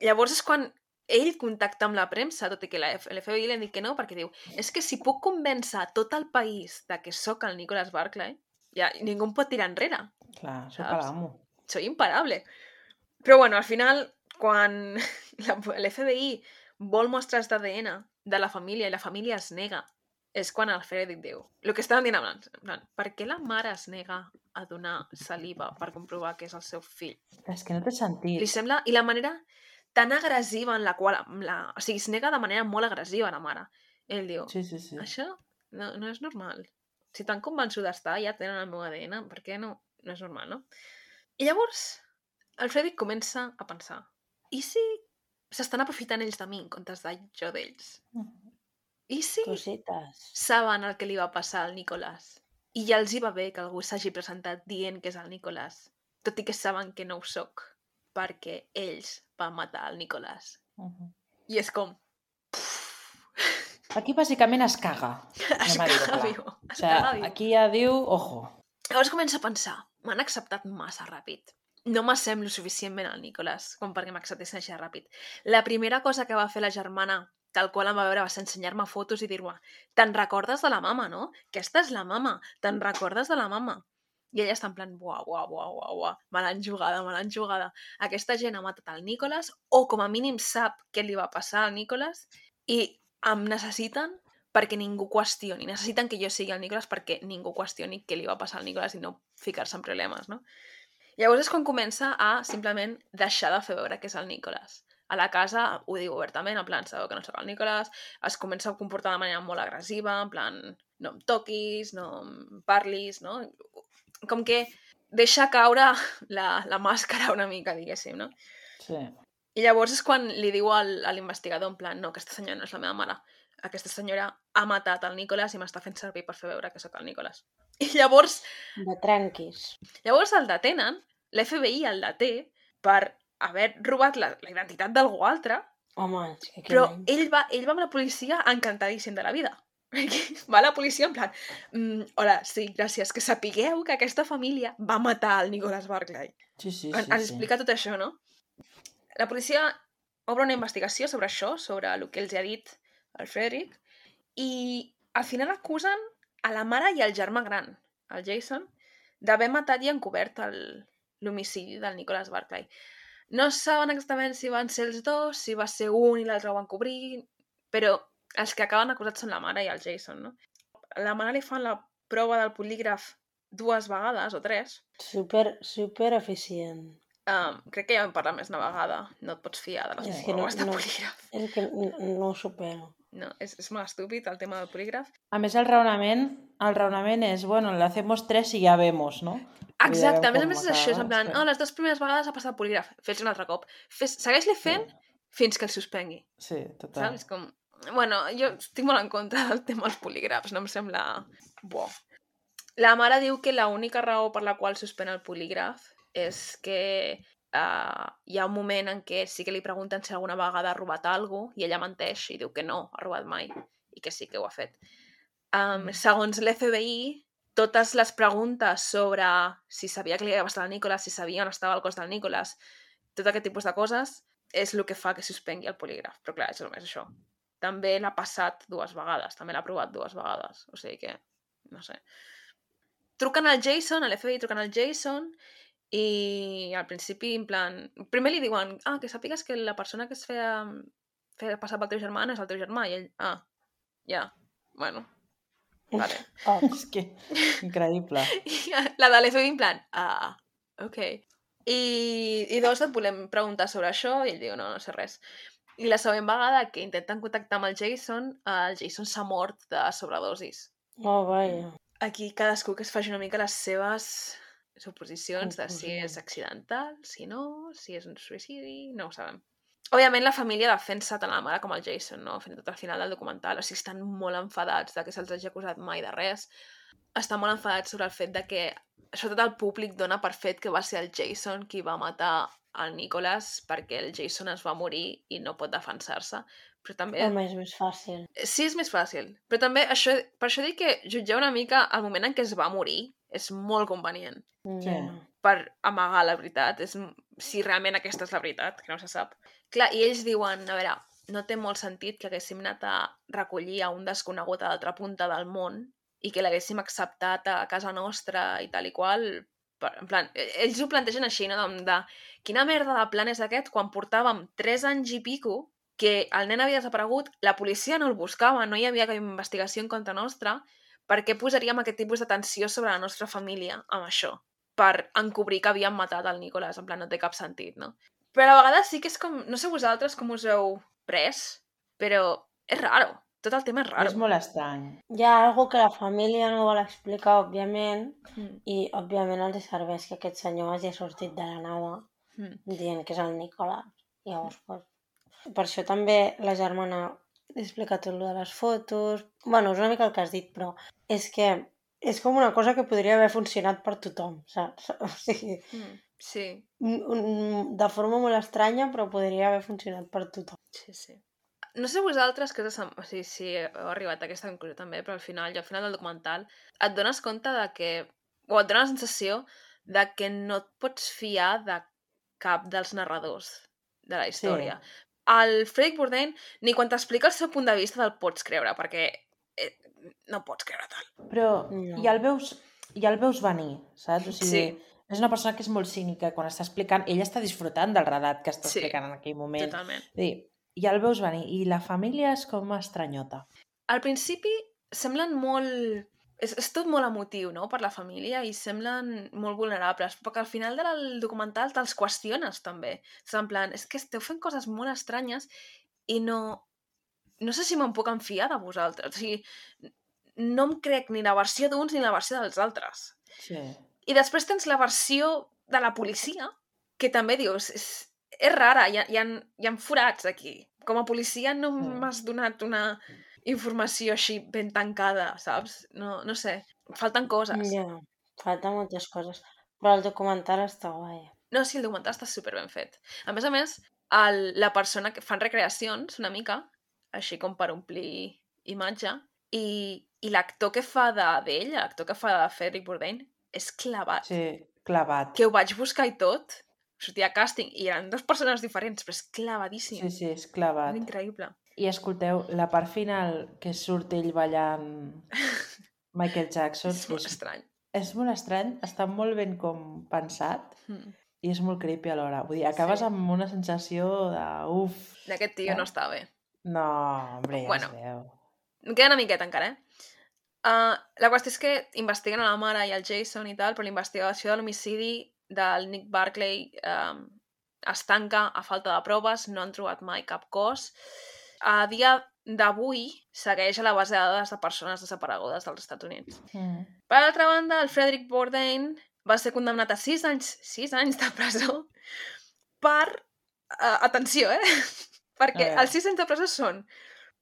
llavors és quan ell contacta amb la premsa, tot i que l'FBI li ha dit que no, perquè diu és que si puc convèncer tot el país de que sóc el Nicholas Barclay, ja ningú em pot tirar enrere. Clar, sóc Saps? l'amo. Soy imparable. Però bueno, al final, quan l'FBI vol mostres d'ADN de la família i la família es nega, és quan el Frederick diu, el que estàvem dient abans, en plan, per què la mare es nega a donar saliva per comprovar que és el seu fill? És que no té sentit. Li sembla... I la manera tan agressiva en la qual... La, o sigui, es nega de manera molt agressiva la mare. Ell diu, Sí, sí, sí. això no, no és normal. Si tan convençuda està, ja tenen el meu ADN, per què no? No és normal, no? I llavors, el Frederick comença a pensar, i si s'estan aprofitant ells de mi en comptes de jo d'ells? I si Cosites. saben el que li va passar al Nicolàs? I ja els hi va bé que algú s'hagi presentat dient que és el Nicolàs, tot i que saben que no ho sóc, perquè ells van matar el Nicolàs. Mhm. I és com... Aquí bàsicament es caga. Es dir-ho caga viu. O sigui, caga viu. aquí ja diu, ojo. Llavors comença a pensar, m'han acceptat massa ràpid. No m'assemblo suficientment al Nicolàs com perquè m'acceptessin així ràpid. La primera cosa que va fer la germana, tal qual em va veure, va ser ensenyar-me fotos i dir-me te'n recordes de la mama, no? Aquesta és la mama, te'n recordes de la mama? I ella està en plan, buah, buah, buah, buah, buah, me l'han jugada, me l'han jugada. Aquesta gent ha matat el Nicolàs, o com a mínim sap què li va passar al Nicolàs, i em necessiten perquè ningú qüestioni. Necessiten que jo sigui el Nicolàs perquè ningú qüestioni què li va passar al Nicolàs i no ficar-se en problemes, no? Llavors és quan comença a simplement deixar de fer veure que és el Nicolàs. A la casa ho diu obertament, en plan, sabeu que no sóc el Nicolàs, es comença a comportar de manera molt agressiva, en plan, no em toquis, no em parlis, no? Com que deixa caure la, la màscara una mica, diguéssim, no? Sí. I llavors és quan li diu al, a l'investigador en plan, no, aquesta senyora no és la meva mare. Aquesta senyora ha matat el Nicolàs i m'està fent servir per fer veure que sóc el Nicolàs. I llavors, De tranquis. llavors el detenen, l'FBI el deté per haver robat la, la identitat d'algú altre, Home, és que però any. ell va, ell va amb la policia encantadíssim de la vida. Va la policia en plan, mm, hola, sí, gràcies, que sapigueu que aquesta família va matar el Nicolás Barclay. Sí, sí, sí. en, ens sí. explica tot això, no? La policia obre una investigació sobre això, sobre el que els ha dit el Frederick, i al final acusen a la mare i al germà gran, el Jason, d'haver matat i encobert l'homicidi del Nicholas Barclay. No saben exactament si van ser els dos, si va ser un i l'altre ho van cobrir, però els que acaben acusats són la mare i el Jason, no? La mare li fan la prova del polígraf dues vegades o tres. Super, super eficient. Um, crec que ja vam parlar més una vegada. No et pots fiar de les És que no- proves de no- polígraf. És que no, no ho supero. No, és, és molt estúpid el tema del polígraf. A més, el raonament, el raonament és, bueno, le hacemos tres y ya vemos, no? Exacte, a més a més és això, és en plan, sí. oh, les dues primeres vegades ha passat el polígraf, fes un altre cop. Fes, Segueix-li fent fins que el suspengui, Sí, total. saps? Com... Bueno, jo estic molt en contra del tema dels polígrafs, no em sembla bo. La mare diu que l'única raó per la qual suspèn el polígraf és que uh, hi ha un moment en què sí que li pregunten si alguna vegada ha robat alguna i ella menteix i diu que no, ha robat mai i que sí que ho ha fet. Um, segons l'FBI, totes les preguntes sobre si sabia que li havia passat al Nicolas, si sabia on estava el cos del Nicolas, tot aquest tipus de coses, és el que fa que suspengui el polígraf. Però clar, és només això. També l'ha passat dues vegades, també l'ha provat dues vegades. O sigui que, no sé. Truquen al Jason, a l'FBI truquen al Jason, i al principi, en plan... Primer li diuen, ah, que sàpigues que la persona que es feia, feia passar pel teu germà és el teu germà, i ell, ah, ja, bueno, vale. Oh, És que, increïble. I la de l'FBI en plan, ah, ok. I, i dos et volem preguntar sobre això i ell diu, no, no sé res. I la següent vegada que intenten contactar amb el Jason, el Jason s'ha mort de sobredosis. oh, vaja. Aquí cadascú que es faci una mica les seves suposicions de si és accidental, si no, si és un suïcidi, no ho sabem. Òbviament la família defensa tant la mare com el Jason, no? Fins i tot al final del documental. O sigui, estan molt enfadats de que se'ls hagi acusat mai de res. Estan molt enfadats sobre el fet de que, sobretot el públic dona per fet que va ser el Jason qui va matar el Nicholas perquè el Jason es va morir i no pot defensar-se. Però també... Home, és més fàcil. Sí, és més fàcil. Però també, això, per això dic que jutjar una mica el moment en què es va morir és molt convenient Ja. per amagar la veritat, és, si realment aquesta és la veritat, que no se sap. Clar, i ells diuen, a veure, no té molt sentit que haguéssim anat a recollir a un desconegut a l'altra punta del món i que l'haguéssim acceptat a casa nostra i tal i qual. En plan, e- ells ho plantegen així, no? De, de quina merda de plan és aquest quan portàvem 3 anys i pico que el nen havia desaparegut, la policia no el buscava, no hi havia cap investigació en contra nostra, per què posaríem aquest tipus de tensió sobre la nostra família amb això? Per encobrir que havíem matat el Nicolás, en plan, no té cap sentit, no? Però a la vegada sí que és com... No sé vosaltres com us heu pres, però és raro. Tot el tema és raro. És molt estrany. Hi ha algo que la família no vol explicar, òbviament, Mm, i òbviament els serveix que aquest senyor hagi sortit de la nada mm. dient que és el Nicolás. Llavors, pues, per això també la germana explica tot lo de les fotos... bueno, és una mica el que has dit, però és que és com una cosa que podria haver funcionat per tothom, saps? O sigui, Mm. Sí, un- un- de forma molt estranya, però podria haver funcionat per tothom. sí, sí. No sé vosaltres que us sem- o sigui, si heu arribat a aquesta conclusió també, però al final, i al final del documental, et dones compte de que, o et dona la sensació de que no et pots fiar de cap dels narradors de la història. El Frederick Bourdain, ni quan t'explica el seu punt de vista te'l pots creure, perquè eh, no pots creure tal. Però No. ja el veus, ja el veus venir, saps? O sigui, Sí. És una persona que és molt cínica quan està explicant, ella està disfrutant del relat que està Sí, explicant en aquell moment. Totalment. Dir, ja el veus venir. I la família és com estranyota. Al principi semblen molt... És, és tot molt emotiu, no?, per la família i semblen molt vulnerables, però que al final del documental te'ls qüestiones, també. És en plan, és que esteu fent coses molt estranyes i no... No sé si me'n puc enfiar de vosaltres. O sigui, no em crec ni la versió d'uns ni la versió dels altres. Sí. I després tens la versió de la policia, que també dius, és, és rara, hi ha, hi, ha, hi ha forats aquí. Com a policia no Mm. m'has donat una informació així ben tancada, saps? No, no sé, falten coses. Ja, falta moltes coses. Però el documental està guai. No, sí, el documental està super ben fet. A més a més, el, la persona que fan recreacions, una mica, així com per omplir imatge, i, i l'actor que fa de- d'ell, l'actor que fa de Frederick Bourdain, és clavat. Sí, clavat. que ho vaig buscar i tot, sortia a càsting i eren dues persones diferents, però és clavadíssim. Sí, sí, és És clavat. increïble. I escolteu, la part final que surt ell ballant Michael Jackson És molt és, estrany. és molt estrany, està molt ben com pensat Mm. i és molt creepy alhora. Vull dir, acabes Sí. amb una sensació de uf, Aquest tio Eh? no està bé. no, hombre, ja Bueno. es veu. Em queda una miqueta encara, eh? Uh, la qüestió és que investiguen a la mare i al Jason i tal, però la investigació de l'homicidi del Nick Barclay um, es tanca a falta de proves, no han trobat mai cap cos. A dia d'avui segueix a la base de dades de persones desaparegudes dels Estats Units. Mm. Per altra banda, el Frederick Bourdain va ser condemnat a 6 anys, 6 anys de presó per... Uh, atenció, eh? Perquè els 6 anys de presó són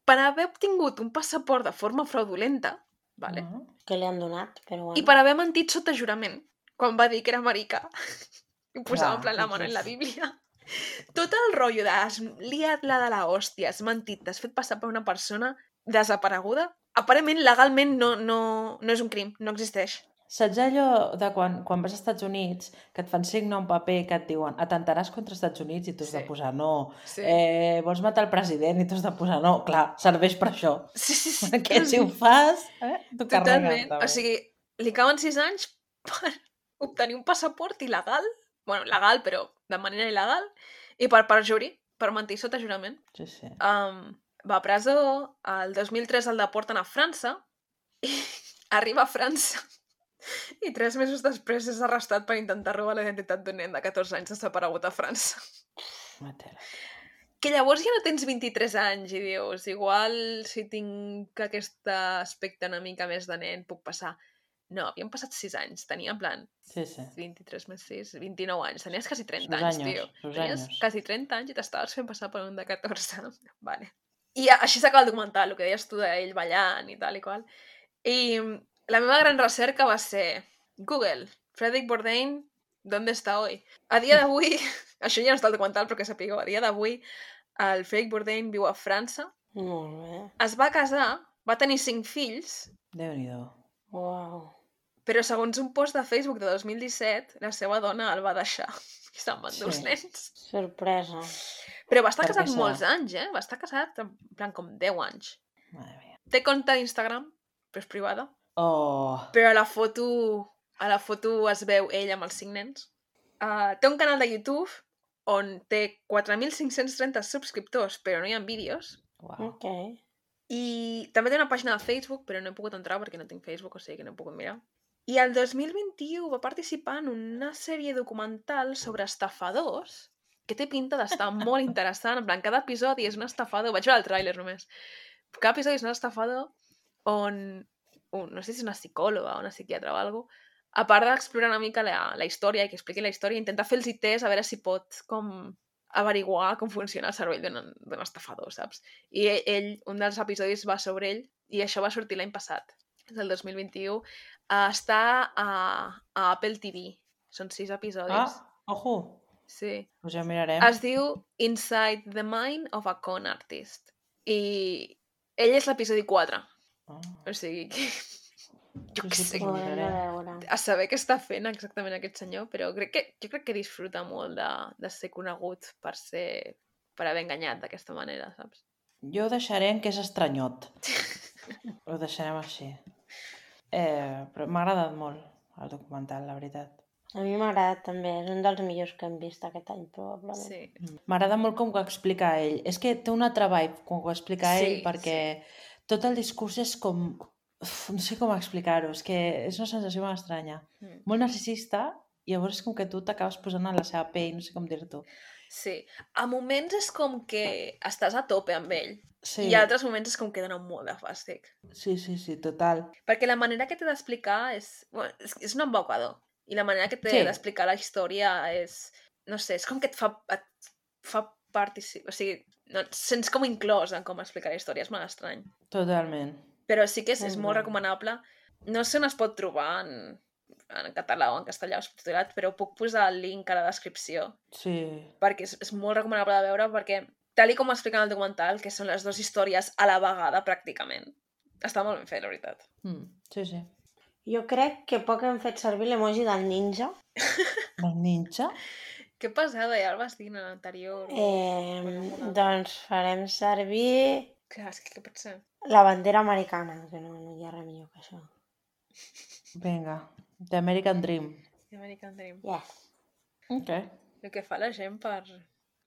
per haver obtingut un passaport de forma fraudulenta, vale? Mm. Que li han donat, però bueno. i per haver mentit sota jurament, quan va dir que era americà. I posava en plan la mano en la Bíblia. Tot el rotllo de has liat la de la hòstia, has mentit, t'has fet passar per una persona desapareguda, aparentment, legalment, no, no, no és un crim, no existeix. Saps allò de quan, quan vas als Estats Units que et fan signar un paper que et diuen atentaràs contra els Estats Units i tu has de Sí. posar no. Sí. Eh, vols matar el president i tu has de posar no. Clar, serveix per això. sí, sí, sí. Perquè si ho fas, eh, carregues. Totalment. O sigui, li caben sis anys per obtenir un passaport il·legal, bueno, legal, però de manera il·legal, i per perjuri, per mentir sota jurament. Sí, sí. Um, va a presó, el 2003 el deporten a França, i arriba a França, i tres mesos després és arrestat per intentar robar la identitat d'un nen de 14 anys desaparegut a França. Matela. Que llavors ja no tens 23 anys i dius, igual si tinc aquest aspecte una mica més de nen puc passar. No, havien passat 6 anys, tenia en plan Sí, sí. 23 més 6, 29 anys. Tenies quasi 30 Sus anys, años, tio. Tenies años. quasi 30 anys i t'estaves fent passar per un de 14. vale. I així s'acaba el documental, el que deies tu d'ell ballant i tal i qual. I la meva gran recerca va ser Google, Frederick Bourdain, ¿dónde está hoy? A dia d'avui, això ja no està al documental, però que sapigueu, a dia d'avui el Frederick Bourdain viu a França, Molt bé. es va casar, va tenir cinc fills, Déu-n'hi-do. Uau. però segons un post de Facebook de 2017, la seva dona el va deixar i se'n van Sí. nens. Sorpresa. Però va estar Per què casat serà? molts anys, eh? Va estar casat en plan com 10 anys. Madre mia. Té compte d'Instagram, però és privada. Oh, Però a la foto, a la foto es veu ell amb els cinc nens. Uh, té un canal de YouTube on té 4.530 subscriptors, però no hi ha vídeos. wow. Ok. I també té una pàgina de Facebook, però no he pogut entrar perquè no tinc Facebook, o sigui que no he pogut mirar. I el 2021 va participar en una sèrie documental sobre estafadors que té pinta d'estar molt interessant. En plan, cada episodi és un estafador. Vaig veure el tràiler només. Cada episodi és un estafador on, un, no sé si és una psicòloga o una psiquiatra o alguna a part d'explorar una mica la, la història i que expliqui la història, intenta fer els tests a veure si pot com averiguar com funciona el cervell d'un estafador, saps? I ell, ell, un dels episodis va sobre ell i això va sortir l'any passat, és el 2021. Uh, està a, a Apple TV. Són sis episodis. Ah, ojo. Sí. Pues ja mirarem. Es diu Inside the Mind of a Con Artist. I ell és l'episodi 4. Ah. O sigui que... Jo Sí, què sí, sé, a saber què està fent exactament aquest senyor, però crec que, jo crec que disfruta molt de, de ser conegut per ser per haver enganyat d'aquesta manera, saps? Jo ho deixaré en que és estranyot. ho deixarem així. Eh, però m'ha agradat molt el documental, la veritat. A mi m'ha agradat també. És un dels millors que hem vist aquest any, probablement. Sí. M'agrada molt com ho explica ell. És que té una altra vibe quan ho explica Sí, ell, perquè tot el discurs és com... Uf, no sé com explicar-ho, és que és una sensació molt estranya. Mm. Molt narcisista, i llavors és com que tu t'acabes posant en la seva pell, no sé com dir-t'ho. Sí. A moments és com que estàs a tope amb ell, Sí, i a altres moments és com que dona molt de fàstic. sí, sí, sí, total. Perquè la manera que té d'explicar és... Bueno, és, és un embaucador. I la manera que té Sí. d'explicar la història és... No sé, és com que et fa, et fa participar... O sigui, no, et sents com inclòs en com explicar la història. És molt estrany. Totalment. Però sí que és, és molt recomanable. No sé on es pot trobar en, en català o en castellà o subtitulat, però puc posar el link a la descripció Sí. perquè és, és molt recomanable de veure perquè tal i com explica en el documental, que són les dues històries a la vegada pràcticament, està molt ben fet, la veritat. Mm, sí, sí. Jo crec que poc hem fet servir l'emoji del ninja. El ninja? Què passada, ja el vas dir en l'anterior. Eh, doncs farem servir Clar, és que què pot ser? la bandera americana, que no, no hi ha res millor que això. Vinga. The American Dream. The American Dream. Yes. Ok. El que fa la gent per,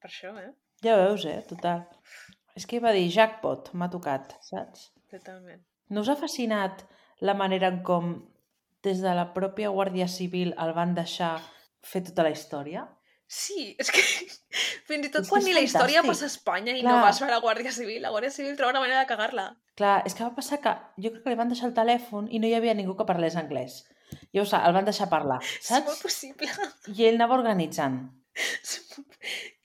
per això, eh? Ja veus, eh? Total. És que va dir jackpot, m'ha tocat, saps? Totalment. No us ha fascinat la manera en com des de la pròpia Guàrdia Civil el van deixar fer tota la història? Sí, és que fins i tot És quan ni la història fantàstic. passa a Espanya i Clar. no vas a la Guàrdia Civil, la Guàrdia Civil troba una manera de cagar-la. Clar, és que va passar que jo crec que li van deixar el telèfon i no hi havia ningú que parlés anglès. Jo ho sé, el van deixar parlar, És molt saps? possible. I ell anava organitzant. És molt-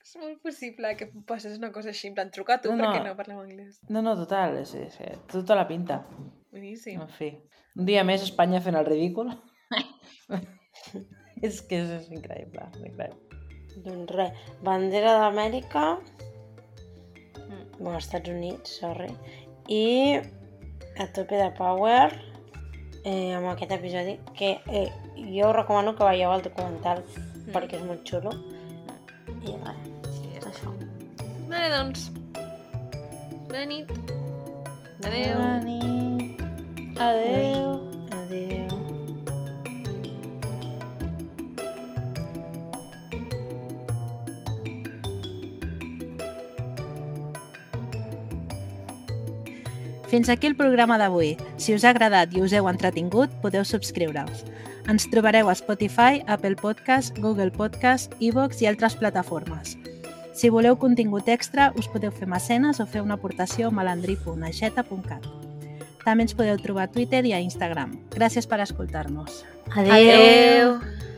és molt possible que passés una cosa així, en plan, truca tu No, perquè no. no parlem anglès. No, no, total, és, és, és tota la pinta. Boníssim. En fi, un dia més Espanya fent el ridícul. és que és, és increïble, és increïble. Doncs res, bandera d'Amèrica, Mm. bueno, Estats Units, sorry, i a tope de power eh, amb aquest episodi, que eh, jo recomano que veieu el documental Mm. perquè és molt xulo. I res, Sí, és això. Vale, doncs. Bona nit. Adéu. Bona nit. Adéu. Adéu. Fins aquí el programa d'avui. Si us ha agradat i us heu entretingut, podeu subscriure-us. Ens trobareu a Spotify, Apple Podcast, Google Podcast, iVoox i altres plataformes. Si voleu contingut extra, us podeu fer mecenes o fer una aportació a malandri.aixeta.cat. També ens podeu trobar a Twitter i a Instagram. Gràcies per escoltar-nos. Adéu. Adéu.